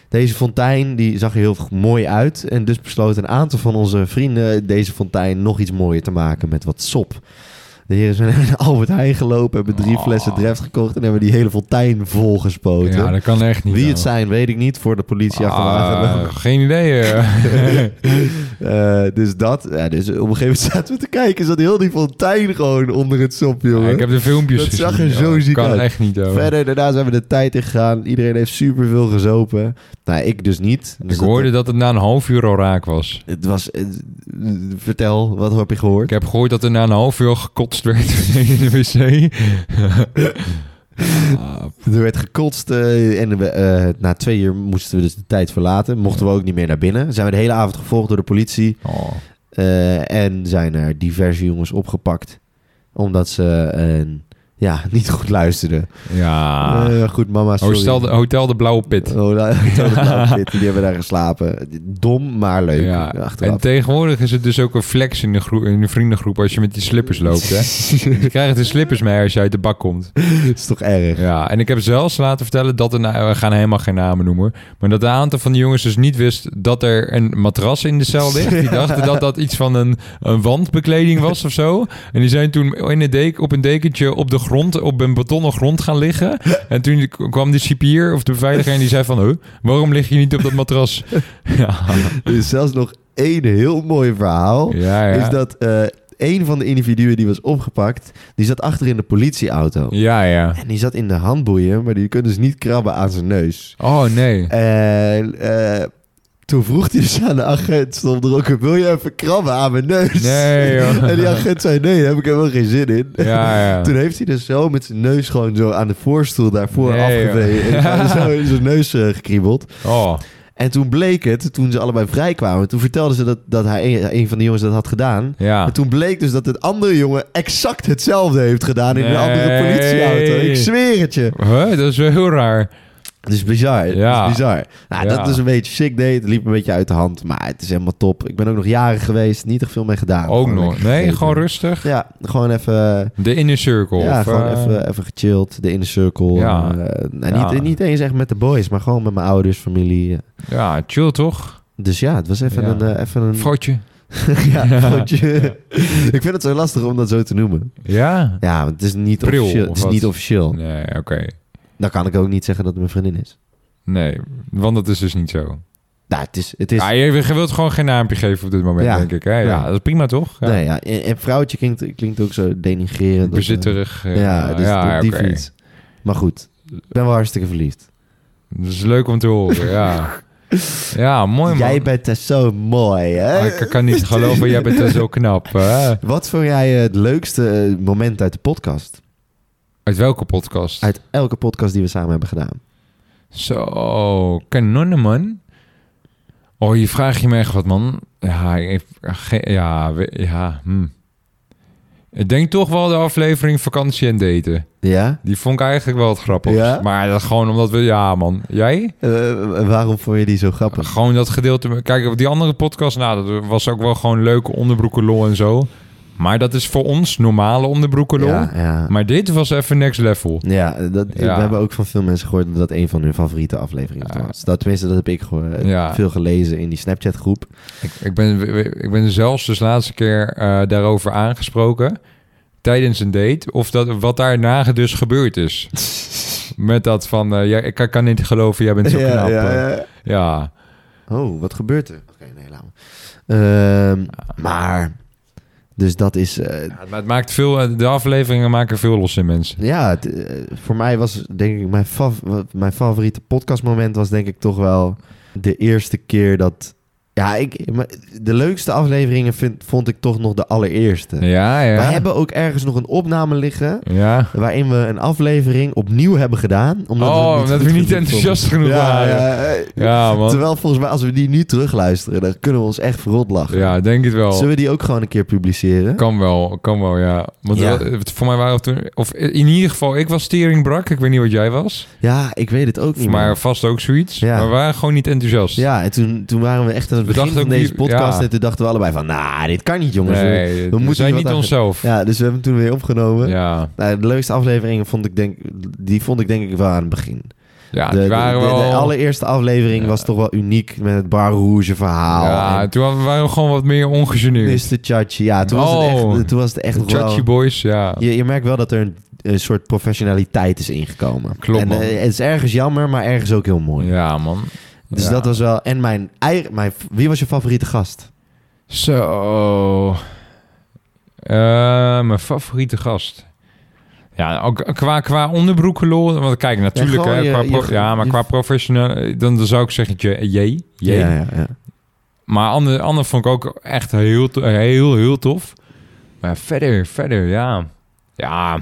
Deze fontein die zag er heel mooi uit. En dus besloot een aantal van onze vrienden deze fontein nog iets mooier te maken met wat sop. De heren zijn naar Albert Heijn gelopen, hebben drie Oh. flessen Dreft gekocht en hebben die hele fontein volgespoten. ja, dat kan echt niet. Wie het zijn, weet ik niet. Voor de politie Ah, achterlaten. geen idee. Eh, dus dat. Ja, dus op een gegeven moment zaten we te kijken. Zat heel die fontein gewoon onder het sop, jongen. Ja, ik heb de filmpjes Dat gezien. zag er zo ziek kan uit. echt niet. hoor. Verder, daarna zijn we de tijd ingegaan. Iedereen heeft superveel gezopen. Nou, ik dus niet. Dus ik hoorde dat het na een half uur al raak was. Het was... eh, vertel, wat heb je gehoord? Ik heb gehoord dat er na een half uur al gekotst werd in de wc. Ah, Er werd gekotst eh, en we, eh, na twee uur moesten we dus de tijd verlaten. Mochten we ook niet meer naar binnen. Zijn we de hele avond gevolgd door de politie. oh. eh, en zijn er diverse jongens opgepakt. Omdat ze eh, ja, niet goed luisterden. Ja. Eh, goed, mama, sorry. Hotel, de, Hotel de Blauwe Pit. Oh, Hotel de Blauwe Pit, die hebben daar geslapen. Dom, maar leuk. Ja. En tegenwoordig is het dus ook een flex in de, groe- in de vriendengroep als je met die slippers loopt. Hè? je krijgt de slippers mee als je uit de bak komt. Dat is toch erg? Ja, en ik heb zelfs laten vertellen dat er, nou, we gaan helemaal geen namen noemen, maar dat een aantal van de jongens dus niet wist dat er een matras in de cel ligt. Die dachten dat dat iets van een, een wandbekleding was of zo. En die zijn toen in een dek, op een dekentje op de grond, op een betonnen grond gaan liggen. En toen kwam de cipier of de beveiliger en die zei van, huh, waarom lig je niet op dat matras? ja, Er is zelfs nog één heel mooi verhaal. ja, ja. Is dat eh een van de individuen die was opgepakt, die zat achter in de politieauto. Ja, ja. En die zat in de handboeien, maar die kon dus niet krabben aan zijn neus. Oh, nee. En eh, toen vroeg hij dus aan de agent, stond er ook, wil je even krabben aan mijn neus? Nee, joh. En die agent zei, nee, daar heb ik helemaal geen zin in. Ja, ja. Toen heeft hij dus zo met zijn neus gewoon zo aan de voorstoel daarvoor Nee. En zo in zijn neus eh, gekriebeld. Oh, En toen bleek het, toen ze allebei vrijkwamen, toen vertelden ze dat, dat hij een, een van de jongens dat had gedaan. ja. En toen bleek dus dat het andere jongen exact hetzelfde heeft gedaan in een andere politieauto. Ik zweer het je. Huh? Dat is wel heel raar. Het is bizar. Het Ja. is bizar. Nou, Ja. dat is een beetje sick date. Het liep een beetje uit de hand. Maar het is helemaal top. Ik ben ook nog jaren geweest. Niet echt veel mee gedaan. Ook Gewoon nog. Nee, gewoon rustig. Ja, gewoon even... De inner circle. Ja, of, gewoon eh, even, even gechilled. De inner circle. Ja. Eh, nou, Ja. niet, niet eens echt met de boys. Maar gewoon met mijn ouders, familie. Ja, chill toch? Dus ja, het was even een... eh, even een Foutje. ja, ik vind het zo lastig om dat zo te noemen. Ja? Ja, want het is niet Pril, officieel. of Het is wat? niet officieel. Nee, oké. Dan kan ik ook niet zeggen dat het mijn vriendin is. Nee, want dat is dus niet zo. Nou, het is... Het is Ja, je, je wilt gewoon geen naampje geven op dit moment, Ja. denk ik. Hè? Ja, Ja. dat is prima, toch? Ja. Nee, ja. En, en vrouwtje klinkt, klinkt ook zo denigrerend. Bezitterig. eh, Ja, dus ja, op die fiets. Maar goed, ik ben wel hartstikke verliefd. Dat is leuk om te horen, ja. Ja, mooi man. Jij bent er zo mooi, hè? Ah, ik kan niet geloven, jij bent er zo knap. Hè? Wat vond jij het leukste eh, moment uit de podcast? Uit welke podcast? Uit elke podcast die we samen hebben gedaan. Zo, kanonnen, man. Oh, hier vraag je me echt wat, man. Ja, ik, ja, ja, hm. Ik denk toch wel de aflevering vakantie en daten. Ja? Die vond ik eigenlijk wel het grappig. Ja? Maar dat gewoon omdat we... Ja, man. Jij? Eh, waarom vond je die zo grappig? Gewoon dat gedeelte... Kijk, op die andere podcast... Nou, dat was ook wel gewoon leuke onderbroeken lol en zo. Maar dat is voor ons normale onderbroeken lol. Ja, ja. Maar dit was even next level. Ja, dat, Ja. we hebben ook van veel mensen gehoord dat dat een van hun favoriete afleveringen was. Dat, tenminste, dat heb ik veel gelezen in die Snapchat groep. Ik, ik, ben, ik ben zelfs dus laatste keer eh, daarover aangesproken... tijdens een date... of dat, wat daarna dus gebeurd is. Met dat van... eh, ja, ik kan, niet geloven, jij bent zo knap. Ja, ja. Oh, wat gebeurt er? Oké, nee, laat maar. Ehm, maar, dus dat is... eh, maar het maakt veel... De afleveringen maken veel los in mensen. ja, het, eh, voor mij was denk ik mijn, fav- mijn favoriete podcastmoment was denk ik toch wel de eerste keer dat... Ja, ik, maar de leukste afleveringen vind, vond ik toch nog de allereerste. Ja, ja. We hebben ook ergens nog een opname liggen Ja. waarin we een aflevering opnieuw hebben gedaan. Omdat Oh, we het omdat we niet enthousiast genoeg waren. Ja, eh, Ja, man. Terwijl volgens mij als we die nu terugluisteren, dan kunnen we ons echt verrot lachen. Ja, denk het wel. Zullen we die ook gewoon een keer publiceren? Kan wel, kan wel, ja. Want Ja. voor mij waren we toen... Of in ieder geval, ik was steringbrak. Ik weet niet wat jij was. Ja, ik weet het ook niet Maar vast ook zoiets. Ja. Maar we waren gewoon niet enthousiast. Ja, en toen, toen waren we echt aan het We begin van deze podcast ja. en toen dachten we allebei van, nou, dit kan niet jongens. Nee, we, we, moeten zijn niet onszelf. Ja. Ja, dus we hebben hem toen weer opgenomen. Nou, de leukste afleveringen vond ik denk, die vond ik denk ik wel aan het begin. Ja, de, wel... de allereerste aflevering Ja. was toch wel uniek met het Bar Rouge verhaal. ja, en toen waren we gewoon wat meer ongegeneerd. Mr. Chachi. Ja, toen was het Oh. echt, toen was het echt Chachi wel... Boys, ja. Je, je merkt wel dat er een, een soort professionaliteit is ingekomen. Klopt, En man. eh, het is ergens jammer, maar ergens ook heel mooi. Ja, man. Dus Ja. dat was wel... En mijn eigen... Mijn, wie was je favoriete gast? Zo. Eh, mijn favoriete gast. Ja, ook qua, qua onderbroeken lol. Want kijk, natuurlijk, hè, je- qua je- ja, maar qua professioneel, dan, dan zou ik zeggen, J. J. Ja, ja, ja. Maar Anne, Anne vond ik ook echt heel, to- heel, heel tof. Maar verder, verder, ja. Ja,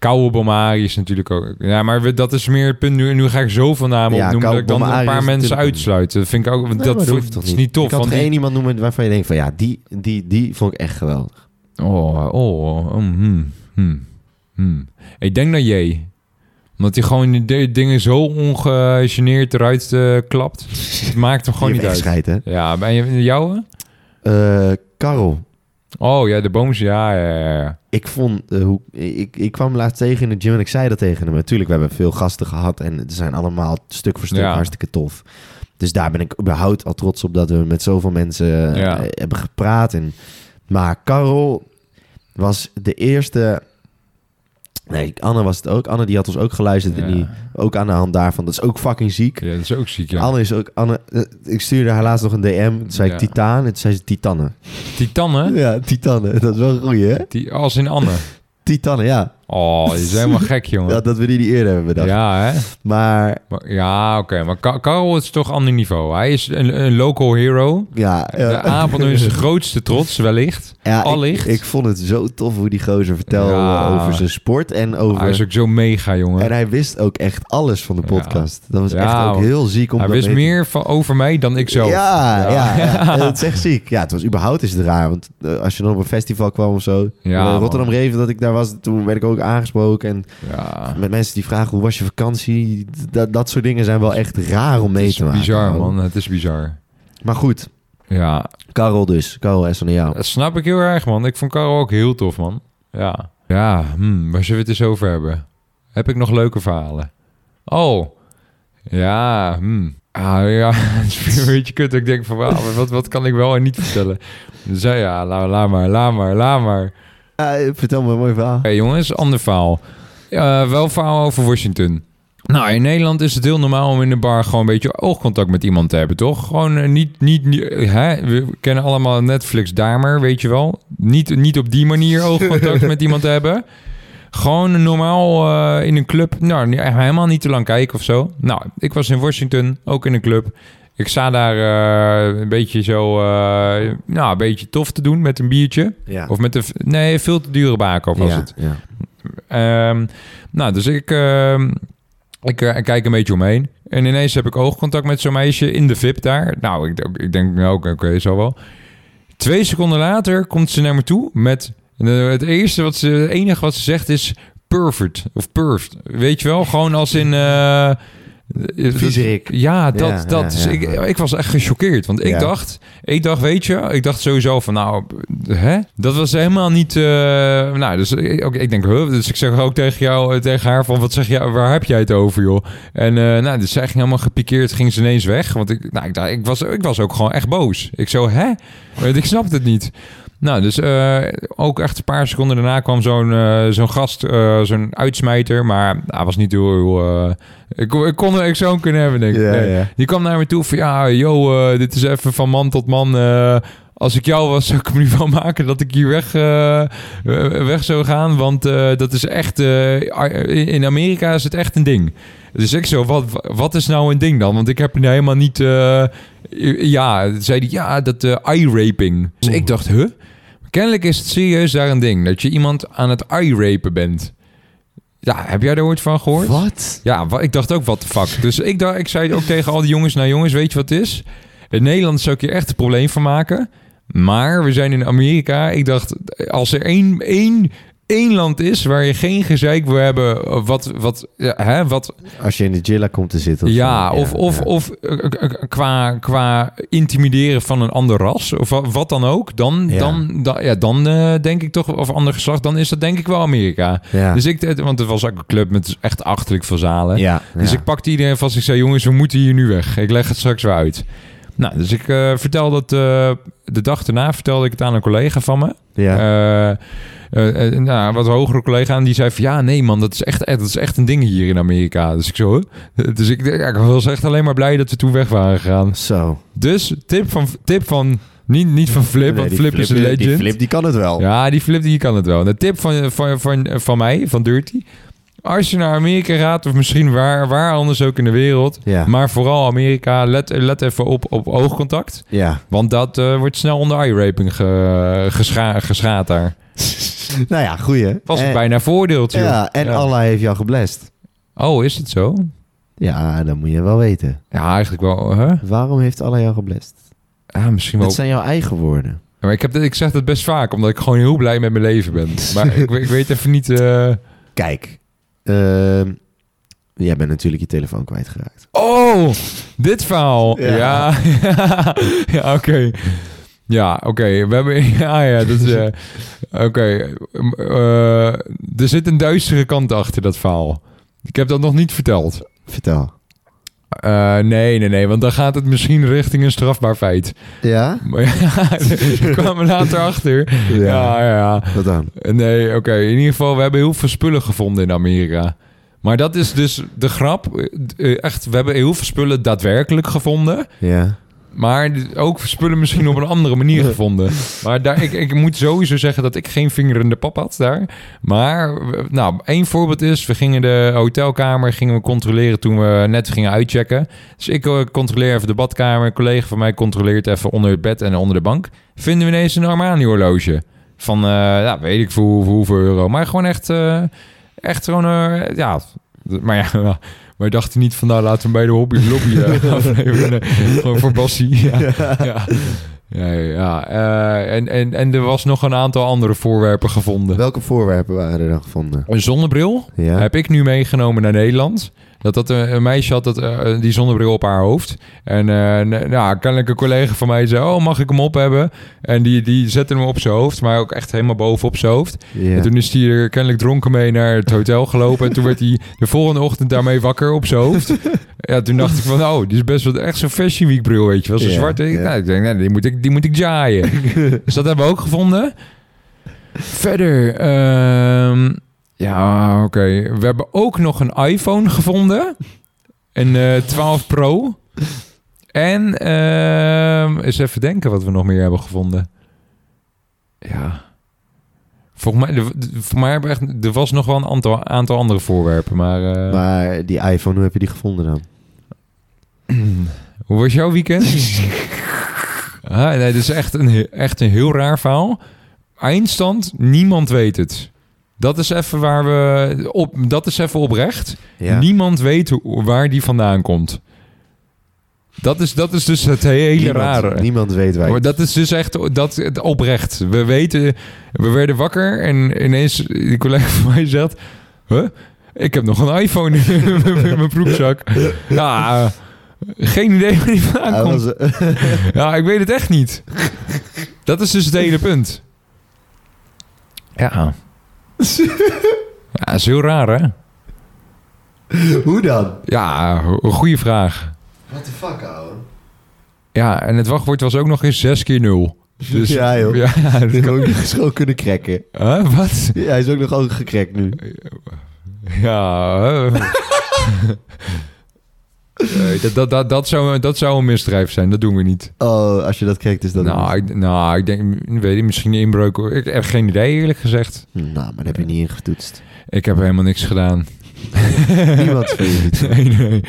Koude Bomari is natuurlijk ook... Ja, maar we- dat is meer het punt. Nu, nu ga ik zoveel namen Ja, opnoemen dat ik dan een paar mensen uitsluit. Dat vind ik ook... Nee, dat, hoeft toch is niet tof. Ik kan die- één iemand noemen waarvan je denkt van... Ja, die, die, die vond ik echt geweldig. Oh, oh, hmm, hmm, hmm. Ik denk dat jij. Omdat hij gewoon de- dingen zo ongegeneerd eruit eh, klapt. Het maakt hem gewoon niet uit. scheid, hè? Ja, ben je de jouwe? Eh, Karel. Oh ja, de booms. Ja, ja, ja. Ik vond... eh, hoe, ik, ik kwam laatst tegen in de gym en ik zei dat tegen hem. Natuurlijk, we hebben veel gasten gehad. En ze zijn allemaal stuk voor stuk Ja. hartstikke tof. Dus daar ben ik überhaupt al trots op dat we met zoveel mensen eh, Ja. hebben gepraat. En, maar Karel was de eerste... Nee, Anne was het ook. Anne die had ons ook geluisterd. En die ook aan de hand daarvan. Dat is ook fucking ziek. Ja, dat is ook ziek, ja. Anne is ook... Anne, eh, ik stuurde haar laatst nog een DM. Toen zei ik. Titaan. En toen zei ze Titannen. Titannen? Ja, Titannen. Dat is wel een goeie, hè? Die, als in Anne. Titannen, ja. Oh, die is helemaal gek, jongen. ja. Dat we die niet eerder hebben bedacht. Ja, hè? Maar Maar- ja, oké. Maar Ka- Karel is toch ander niveau. Hij is een, een local hero. ja... De Apeldoorn is de grootste trots, wellicht. Ja, ik, Allicht. ik vond het zo tof hoe die gozer vertelde Ja. over zijn sport en over... Hij is ook zo mega, jongen. En hij wist ook echt alles van de Ja. podcast. Dat was echt ook heel ziek om Hij dat wist mee meer van, over mij dan ik zelf. Ja, ja. Ja. Dat is echt ziek. Ja, het was überhaupt is het raar. Want eh, als je dan op een festival kwam of zo. Ja, eh, man. Rotterdam Reven, dat ik daar was. Toen werd ik ook ook aangesproken. En Ja, met mensen die vragen hoe was je vakantie. Dat, dat soort dingen zijn wel echt raar om het mee is te maken. bizar, man. Het is bizar. Maar goed, Ja, Karel dus. Karel is jou. dat snap ik heel erg, man. Ik vond Karel ook heel tof, man. Ja. Ja, hmm, waar zullen we het eens over hebben? Heb ik nog leuke verhalen? Oh, ja, hmm. Ah, ja, het is een beetje kut. Ik denk van, wat, wat kan ik wel en niet vertellen? Dus ja, la, laat maar, laat maar, laat maar. Ja, vertel me een mooi verhaal. Hey, jongens, ander verhaal. Wel verhaal over Washington. Nou, in Nederland is het heel normaal om in de bar gewoon een beetje oogcontact met iemand te hebben, toch? Gewoon eh, niet, niet, niet hè? we kennen allemaal Netflix Damer, weet je wel? Niet, niet op die manier oogcontact met iemand te hebben. Gewoon normaal eh, in een club, nou, helemaal niet te lang kijken of zo. Nou, ik was in Washington, ook in een club. Ik sta daar eh, een beetje zo, eh, nou, een beetje tof te doen met een biertje. Ja. Of met een, nee, veel te dure baken of was ja, het. ja. Ehm, nou, dus ik, ehm, ik, eh, ik kijk een beetje omheen. En ineens heb ik oogcontact met zo'n meisje in de VIP daar. Nou, ik, ik denk, nou, oké, oké, zo wel. Twee seconden later komt ze naar me toe met... het eerste wat ze, het enige wat ze zegt is perfect of perfect. Weet je wel? Gewoon als in... eh Viezerik. Ja, dat. Ja, dat ja, ja, ik, ik was echt gechoqueerd. Want ik dacht, ik dacht, weet je, ik dacht sowieso van, nou, hè? Dat was helemaal niet. eh, nou, dus ik, oké, ik denk, huh? Dus ik zeg ook tegen jou, eh, tegen haar van, wat zeg je, waar heb jij het over, joh? En eh, nou, dus zij ging helemaal gepikeerd, ging ze ineens weg. Want ik, nou, ik, dacht, ik, was, ik was ook gewoon echt boos. Ik zo, hè? Ik snapte het niet. Nou, dus eh, ook echt een paar seconden daarna kwam zo'n eh, zo'n gast, eh, zo'n uitsmijter. Maar hij was niet heel... ik, kon- ik kon er ik zo kunnen hebben, denk ik. Nee. Die kwam naar me toe van... Ja, yo, eh, dit is even van man tot man. als ik jou was, zou ik me niet van maken dat ik hier weg, weg zou gaan. Want dat is echt... in Amerika is het echt een ding. Dus ik zo, wat, wat is nou een ding dan? Want ik heb er helemaal niet... ja, zei hij, ja, dat eye-raping. Dus ik dacht, huh? Kennelijk is het serieus daar een ding. Dat je iemand aan het eye-rapen bent. Ja, heb jij daar ooit van gehoord? Wat? Ja, wa- ik dacht ook, wat de fuck. Dus ik, dacht, ik zei ook tegen al die jongens, nou jongens, weet je wat het is? In Nederland zou ik hier echt een probleem van maken. Maar we zijn in Amerika. Ik dacht, als er één, één, één land is waar je geen gezeik wil hebben... Wat, wat, ja, hè, wat Als je in de Jilla komt te zitten. of ja, of, of, ja. of eh, eh, eh, qua, qua intimideren van een ander ras, of wa- wat dan ook, dan, dan, dan, ja, dan eh, denk ik toch, of ander geslacht, dan is dat denk ik wel Amerika. Ja. Dus ik, want het was ook een club met echt achterlijk veel zalen. ja, Dus ik pakte iedereen vast. Ik zei, jongens, we moeten hier nu weg. Ik leg het straks weer uit. Nou, dus ik eh vertelde het eh, de dag daarna vertelde ik het aan een collega van me. ja. Eh, eh, eh, nou, een wat hogere collega en die zei van ja, nee man, dat is echt, dat is echt een ding hier in Amerika. Dus ik zo, huh? dus ik, ja, ik was echt alleen maar blij dat we toen weg waren gegaan. Zo. Dus tip van, tip van niet, niet van Flip, Nee, want Flip, is een legend. Die flip, die kan het wel. Ja, die Flip die kan het wel. De tip van, van, van, van mij, van Dirty. Als je naar Amerika gaat, of misschien waar, waar anders ook in de wereld, Ja. maar vooral Amerika, let, let even op, op oogcontact. Ja. Want dat eh, wordt snel onder eye-raping ge, gescha, geschaad daar. nou ja, goeie. Was het bijna voordeeltje. Ja, en Allah heeft jou geblest. Oh, is het zo? Ja, dat moet je wel weten. Ja, eigenlijk wel. Hè? Waarom heeft Allah jou geblest? Ja, misschien wel. Dat zijn jouw eigen woorden. Maar ik, heb, ik zeg dat best vaak, omdat ik gewoon heel blij met mijn leven ben. Maar ik, ik weet even niet... eh, Kijk. ehm, jij bent natuurlijk je telefoon kwijtgeraakt. Oh, dit verhaal. Ja. Ja, ja, oké. Ja, oké. We hebben... Ja, ja, dat is... eh, oké. eh, er zit een duistere kant achter dat verhaal. Ik heb dat nog niet verteld. Vertel. Eh, nee, nee, nee. Want dan gaat het misschien richting een strafbaar feit. Ja? Maar ja, daar kwamen we later achter. Ja, ja, ja. Wat dan? Nee, oké. In ieder geval, we hebben heel veel spullen gevonden in Amerika. Maar dat is dus de grap. Echt, we hebben heel veel spullen daadwerkelijk gevonden. Ja. Maar ook spullen misschien op een andere manier gevonden. Maar daar, ik, ik moet sowieso zeggen dat ik geen vinger in de pap had daar. Maar, nou, één voorbeeld is... we gingen de hotelkamer gingen we controleren toen we net gingen uitchecken. Dus ik eh, controleer even de badkamer. Een collega van mij controleert even onder het bed en onder de bank. Vinden we ineens een Armani-horloge. Van, eh, ja, weet ik voor, hoe- voor hoeveel euro. Maar gewoon echt, eh, echt gewoon, ja... Maar ja, maar we dachten niet van, nou, laten we bij de hobby lobby eh, afleveren. Nee, gewoon voor Bassie. Ja. Ja. Ja, ja. Eh, en, en, en er was nog een aantal andere voorwerpen gevonden. Welke voorwerpen waren er dan gevonden? Een zonnebril heb ik nu meegenomen naar Nederland. Dat, dat een, een meisje had dat, eh, die zonnebril op haar hoofd. En eh, n- nou, kennelijk een collega van mij zei... Oh, mag ik hem op hebben? En die, die zette hem op zijn hoofd. Maar ook echt helemaal bovenop zijn hoofd. En toen is hij er kennelijk dronken mee naar het hotel gelopen. en toen werd hij de volgende ochtend daarmee wakker op zijn hoofd. Ja, toen dacht ik van... Oh, die is best wel echt zo'n Fashion Week bril, weet je wel. Zo'n zwarte. ja. Nou, ik denk, nou, die moet ik, die moet ik jaaien. dus dat hebben we ook gevonden. Verder... ehm, ja, oké. We hebben ook nog een iPhone gevonden. Een eh 12 Pro. En ehm eens even denken wat we nog meer hebben gevonden. Ja. Volgens mij, er- voor mij hebben echt, er was nog wel een aantal, aantal andere voorwerpen, maar, eh, Maar die iPhone, hoe heb je die gevonden dan? hoe was jouw weekend? ah, nee, dit is echt een, echt een heel raar verhaal. Eindstand, niemand weet het. Dat is even waar we op, dat is even oprecht. Ja. Niemand weet hoe- waar die vandaan komt. Dat is, dat is dus het hele niemand, rare. Niemand weet waar. Maar dat is dus echt dat, het oprecht. We weten, we werden wakker en ineens die collega van mij zegt... Huh? Ik heb nog een iPhone in mijn broekzak. Ja, geen idee waar die vandaan komt. was, Ja, ik weet het echt niet. Dat is dus het hele punt. Ja. Ja, is heel raar, hè? hoe dan? Ja, een goede vraag. What the fuck, ouwe? Ja, en het wachtwoord was ook nog eens 6 keer 0. Dus, Ja, joh. Ja, dat kan- ook gewoon kunnen cracken. Huh? Wat? Ja, hij is ook nog ook gecrackt nu. Ja. Nee, dat, dat, dat, dat, zou, dat zou een misdrijf zijn. Dat doen we niet. Oh, als je dat crackt is dat... Nou, ik, nou, ik denk, weet ik, misschien een inbreuk. Ik heb geen idee, eerlijk gezegd. Nou, maar daar heb je niet ingetoetst. Ik heb helemaal niks gedaan. Niemand van jullie. Nee, nee.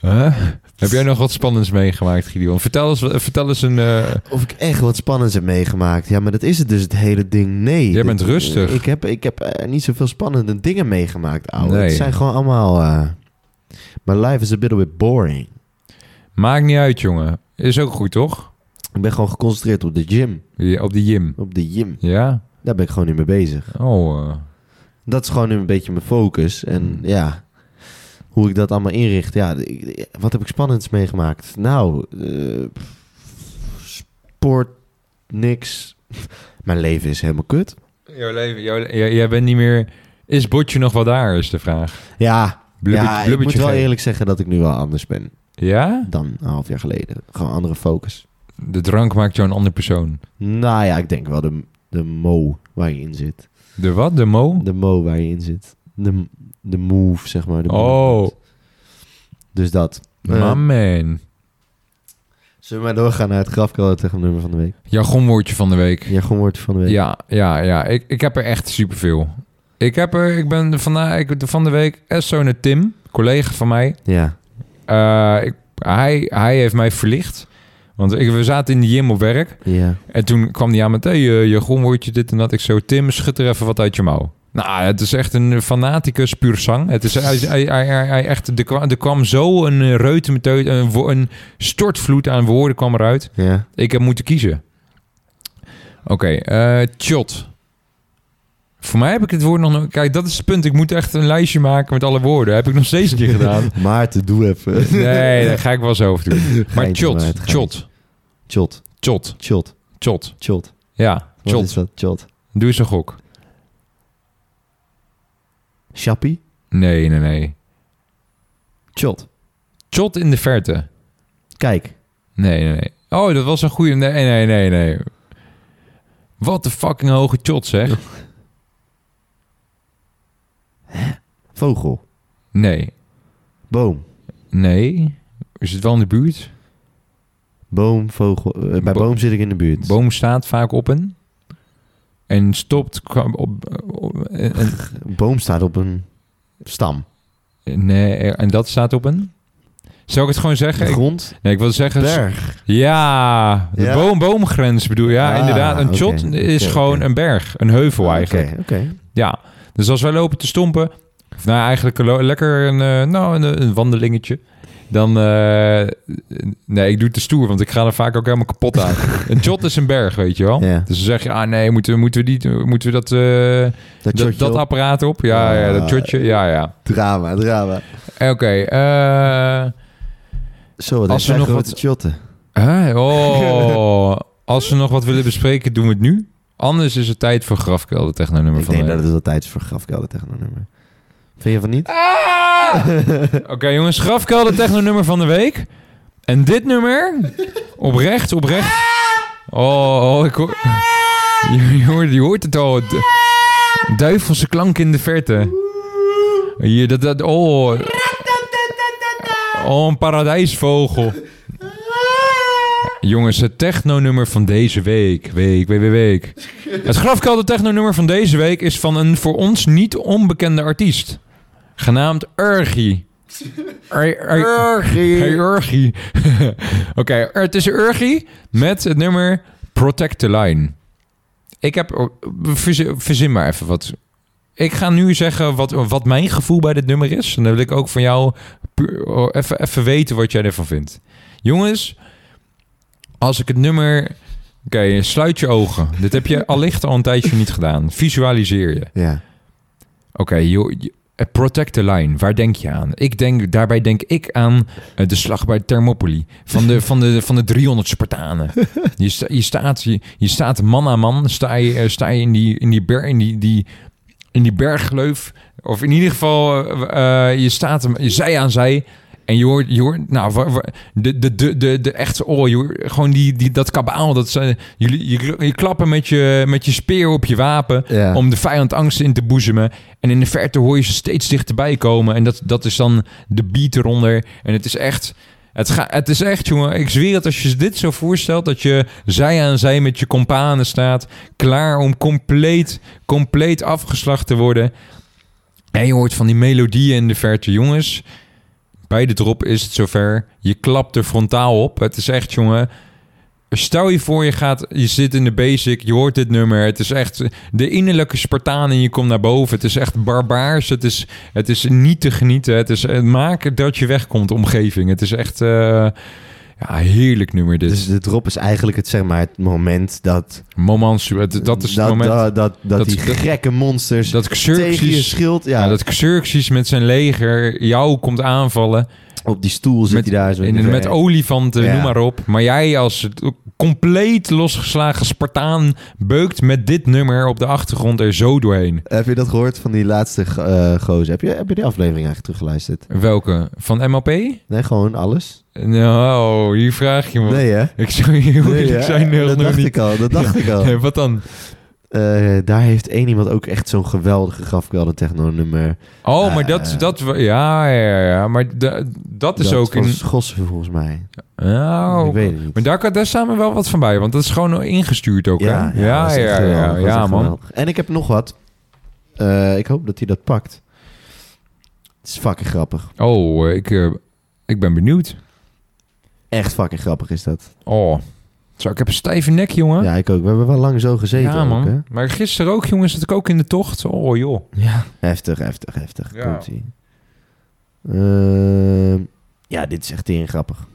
Huh? Heb jij nog wat spannends meegemaakt, Gideon? Vertel eens, vertel eens een... eh, Of ik echt wat spannends heb meegemaakt. Ja, maar dat is het dus het hele ding. Nee. Jij bent Dit- rustig. Ik heb, ik heb eh, niet zoveel spannende dingen meegemaakt, ouwe. Nee. Het zijn gewoon allemaal... eh my life is a bit, a bit boring. Maakt niet uit, jongen. Is ook goed, toch? Ik ben gewoon geconcentreerd op de gym. Ja, Op die gym. Op de gym. Ja? Daar ben ik gewoon nu mee bezig. Oh, eh. Dat is gewoon een beetje mijn focus. En Hmm. ja, hoe ik dat allemaal inricht. Ja, wat heb ik spannends meegemaakt? Nou, eh, sport, niks. Mijn leven is helemaal kut. Jouw leven, jouw, jij, jij bent niet meer... Is Botje nog wel daar, is de vraag. Ja, Ja ik moet wel geven. eerlijk zeggen dat ik nu wel anders ben Ja? dan een half jaar geleden. Gewoon andere focus. De drank maakt jou een andere persoon. Nou ja, ik denk wel de, de mo waar je in zit. De wat? De mo? De mo waar je in zit. De, de move, zeg maar. De Oh. Dus dat. Man. zullen we maar doorgaan naar het grafkelder-nummer van de week? Jargonwoordje van de week. Jargonwoord van de week. Ja, ja, ja. Ik, ik heb er echt superveel. Ik heb er, ik ben vandaag, ik, van de week Esso naar Tim, collega van mij. Ja. Eh, ik, hij, hij heeft mij verlicht. Want ik, we zaten in de gym op werk. Ja. En toen kwam hij aan met, hey, je jargonwoordje dit en dat. Ik zo, Tim, schud er even wat uit je mouw. Nou, het is echt een fanaticus puur zang. Het is, hij, hij, hij, echt, er, kwam, er kwam zo een eh, reutemeteut, een, stortvloed aan woorden kwam eruit. Ja. Ik heb moeten kiezen. Oké, eh Tjot. Voor mij heb ik het woord nog... nooit- Kijk, dat is het punt. Ik moet echt een lijstje maken met alle woorden. Heb ik nog steeds een keer gedaan. Maarten, doe even. Nee, daar ga ik wel zo over doen. Maar Geintje, Tjot, Maarten, Tjot, Chot. Tjot, Chot. Tjot. Chot. Ja, Wat is dat? Chot. Doe eens een gok. Chappie. Nee, nee, nee. Chot. Tjot in de verte. Kijk. Nee, nee, nee. Oh, dat was een goede... Nee, nee, nee, nee. Wat de fucking hoge Tjot, zeg. Vogel. Nee. Boom. Nee. Is het wel in de buurt? Boom, vogel. eh, bij Bo- boom zit ik in de buurt. Boom staat vaak op een. En stopt op... op- en, en- Boom staat op een stam. nee, en dat staat op een... Zou ik het gewoon zeggen? Ik- Grond. nee, ik wil zeggen... Berg. Ja, de Ja. boom, boomgrens bedoel je. Ja, Ah, inderdaad. Een oké, oké, is oké. gewoon een berg. Een heuvel Oké, eigenlijk. oké. Ja. Dus als wij lopen te stompen... Of nou, eigenlijk een lekker een, eh, nou, een, een wandelingetje. dan... eh, nee, ik doe het te stoer, want ik ga er vaak ook helemaal kapot aan. een jot is een berg, weet je wel. Ja. Dus dan zeg je, ah nee, moeten, we- moeten we, die, moeten we dat, eh, Dat, dat, apparaat op? Ja, ja, dat Ah. jotje, ja, ja. Drama, drama. Oké, eh, Zo, Als we nog wat- shotten. hè? oh, als we nog wat willen bespreken, doen we het nu. Anders is het tijd voor grafkelder technonummer Ik van denk de dat week. het wel tijd is voor grafkelder tegen een nummer. Vind je van niet? Ah! Oké jongens, grafkelder technonummer van de week. En dit nummer, oprecht, oprecht. Oh, oh ik hoor... Je, hoort, je hoort het al. Du- Duivelse klank in de verte. Hier, dat, dat, oh. Oh, een paradijsvogel. Jongens, het techno-nummer van deze week. Week, week, week, week. Het grafkelder techno-nummer van deze week is van een voor ons niet onbekende artiest. Genaamd Urgi. Urgi. Urgi. Oké, het is Urgi met het nummer Protect the Line. Ik heb... oh, Verzin, verzin maar even wat. Ik ga nu zeggen wat, wat mijn gevoel bij dit nummer is. En dan wil ik ook van jou puur- oh, even, even weten wat jij ervan vindt. Jongens, als ik het nummer... Oké, sluit je ogen. Dit heb je allicht al een tijdje niet gedaan. Visualiseer je. Ja. Oké, je- eh, Protect the Line, waar denk je aan? Ik denk, daarbij denk ik aan eh, de slag bij Thermopylae. Van de, van de, van de 300 Spartanen. Je, sta- je, staat, je, je staat man aan man, sta je, eh, sta je in die, in die, ber, in die, die, in die berggleuf. Of in ieder geval, je staat zij aan zij. En je hoort, je hoort nou, de, de, de, de, de echte, oh, je hoort gewoon die, die, dat kabaal. Dat zijn, jullie, je, je klappen met je, met je speer op je wapen Ja. om de vijand angst in te boezemen. En in de verte hoor je ze steeds dichterbij komen. En dat, dat is dan de beat eronder. En het is echt... Het, ga, het is echt, jongen, ik zweer het, als je dit zo voorstelt... dat je zij aan zij met je companen staat... klaar om compleet, compleet afgeslacht te worden... en je hoort van die melodieën in de verte. Jongens, bij de drop is het zover. Je klapt er frontaal op. Het is echt, jongen... Stel je voor, je, gaat, je zit in de basic, je hoort dit nummer. Het is echt de innerlijke Spartaan en je komt naar boven. Het is echt barbaars. Het is, het is niet te genieten. Het is het maken dat je wegkomt, omgeving. Het is echt eh, ja, heerlijk nummer dit. Dus de drop is eigenlijk het, zeg maar, het moment dat... Moment, dat is het dat, moment dat, Dat, dat, die gekke monsters dat tegen je Xerxes, schild... Ja, ja, dat Xerxes met zijn leger jou komt aanvallen. op die stoel zit Met- hij daar zo. in met olifanten, Ja. noem maar op. Maar jij als het compleet losgeslagen Spartaan beukt met dit nummer op de achtergrond er zo doorheen. Heb je dat gehoord van die laatste eh gozer? Heb je, heb je die aflevering eigenlijk teruggeluisterd? Welke? Van MLP? Nee, gewoon alles? Nou, hier vraag je me. Nee, hè? Ik zou je Nee, eerlijk hè? zijn dat nog dacht niet. ik al, dat dacht ik al. Wat dan? Eh, daar heeft één iemand ook echt zo'n geweldige grafkelder techno nummer. Oh, maar Eh. dat, dat... Ja, ja, ja. Maar da- dat is ook in... Schossen volgens mij. Nou, ik weet het niet. maar daar, kan- daar staan we wel wat van bij. Want dat is gewoon ingestuurd ook, ja, hè? Ja, dat echt ja, ja, dat ja, man. geweldig. En ik heb nog wat. Eh, ik hoop dat hij dat pakt. Het is fucking grappig. Oh, eh, ik, eh, ik ben benieuwd. Echt fucking grappig is dat. Oh, zo, ik heb een stijve nek, jongen. Ja, ik ook. We hebben wel lang zo gezeten Ja, ook, man. hè? Maar gisteren ook, jongens, zat ik ook in de tocht. Oh, joh. Ja. Heftig, heftig, heftig. Ja. Komt-ie. Ehm, ja, dit is echt tering grappig.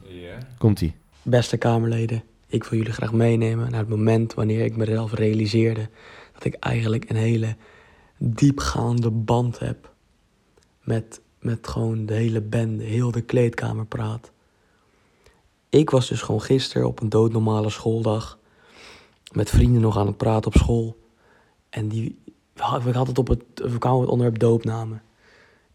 Komt-ie. Beste Kamerleden, ik wil jullie graag meenemen naar het moment wanneer ik mezelf realiseerde dat ik eigenlijk een hele diepgaande band heb met, met gewoon de hele bende, heel de kleedkamer praat. Ik was dus gewoon gisteren op een doodnormale schooldag met vrienden nog aan het praten op school. En die, we hadden het op het, we kwamen het onderwerp doopnamen.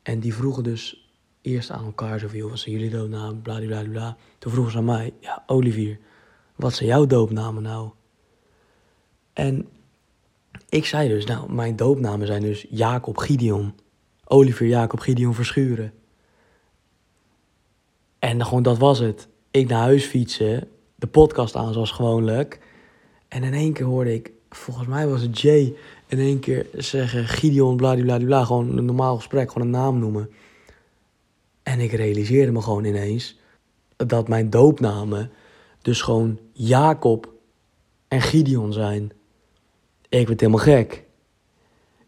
En die vroegen dus eerst aan elkaar zo van, wat zijn jullie doopnamen, bladibladibla. Toen vroegen ze aan mij, ja, Olivier, wat zijn jouw doopnamen nou? En ik zei dus, nou, mijn doopnamen zijn dus Jacob Gideon. Olivier Jacob Gideon Verschuren. En gewoon, dat was het. Ik naar huis fietsen, de podcast aan zoals gewoonlijk. En in één keer hoorde ik, volgens mij was het Jay, in één keer zeggen Gideon, bladibladibla, gewoon een normaal gesprek, gewoon een naam noemen. En ik realiseerde me gewoon ineens dat mijn doopnamen dus gewoon Jacob en Gideon zijn. Ik werd helemaal gek.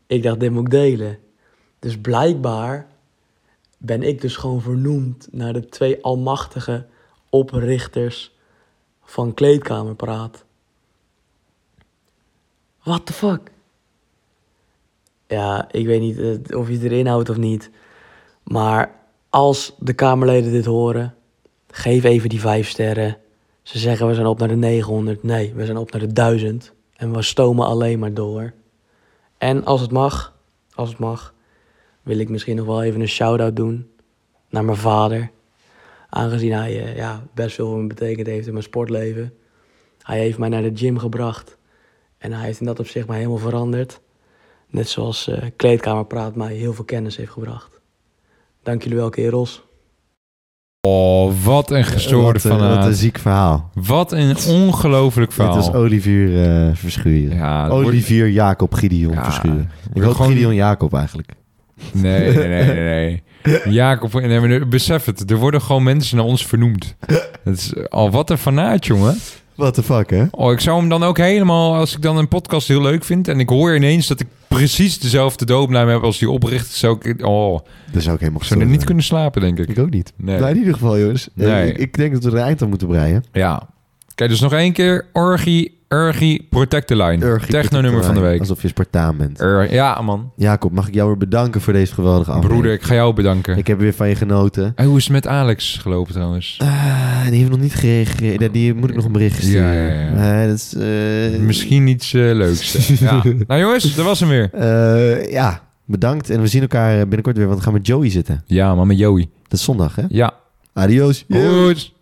Ik dacht, dit moet ik delen. Dus blijkbaar ben ik dus gewoon vernoemd naar de twee almachtige oprichters van Kleedkamerpraat. What the fuck? Ja, ik weet niet eh, of je erin houdt of niet. Maar als de Kamerleden dit horen, geef even die vijf sterren. Ze zeggen we zijn op naar de 900. Nee, we zijn op naar de 1000. En we stomen alleen maar door. En als het mag, als het mag, wil ik misschien nog wel even een shout-out doen naar mijn vader. Aangezien hij eh, ja, best veel voor me betekend heeft in mijn sportleven. Hij heeft mij naar de gym gebracht. En hij heeft in dat opzicht mij helemaal veranderd. Net zoals eh Kleedkamerpraat mij heel veel kennis heeft gebracht. Dank jullie wel, kerels. Oh, wat een gestoorde wat, eh, van wat een ziek verhaal. Wat een ongelooflijk Dit verhaal. was Olivier eh, Verschuren. Ja, het wordt- Olivier Jacob Gideon Ja, Verschuren. Ik gewoon- Gideon Jacob eigenlijk. Nee, nee, nee, nee. Jacob, nee, maar besef het. Er worden gewoon mensen naar ons vernoemd. Is, oh, wat een fanaat, jongen. What the fuck, hè? Oh, ik zou hem dan ook helemaal, als ik dan een podcast heel leuk vind... en ik hoor ineens dat ik precies dezelfde doopnaam heb als die oprichter... zou ik, oh, Dat zou ik helemaal zou er niet kunnen slapen, denk ik. Ik ook niet. Nee. Nou, in ieder geval, jongens. Eh, Nee. ik, ik denk dat we er een eind aan moeten breien. Ja. Kijk, dus nog één keer. Orgie, Urgie, Protect the Line. Urgie Techno-nummer van de week. Alsof je Spartaan bent. Ur- ja, man. Jacob, mag ik jou weer bedanken voor deze geweldige aflevering? Broeder, ik ga jou bedanken. Ik heb weer van je genoten. Hey, hoe is het met Alex gelopen trouwens? Ah, die heeft nog niet gereageerd. Nee, Die moet ik nog een bericht sturen. Ja, ja, ja. Eh, dat is, eh, Misschien iets eh, leuks. ja. Nou jongens, dat was hem weer. eh, ja, bedankt. En we zien elkaar binnenkort weer, want we gaan met Joey zitten. Ja, man, met Joey. Dat is zondag, hè? Ja. Adios. Goed.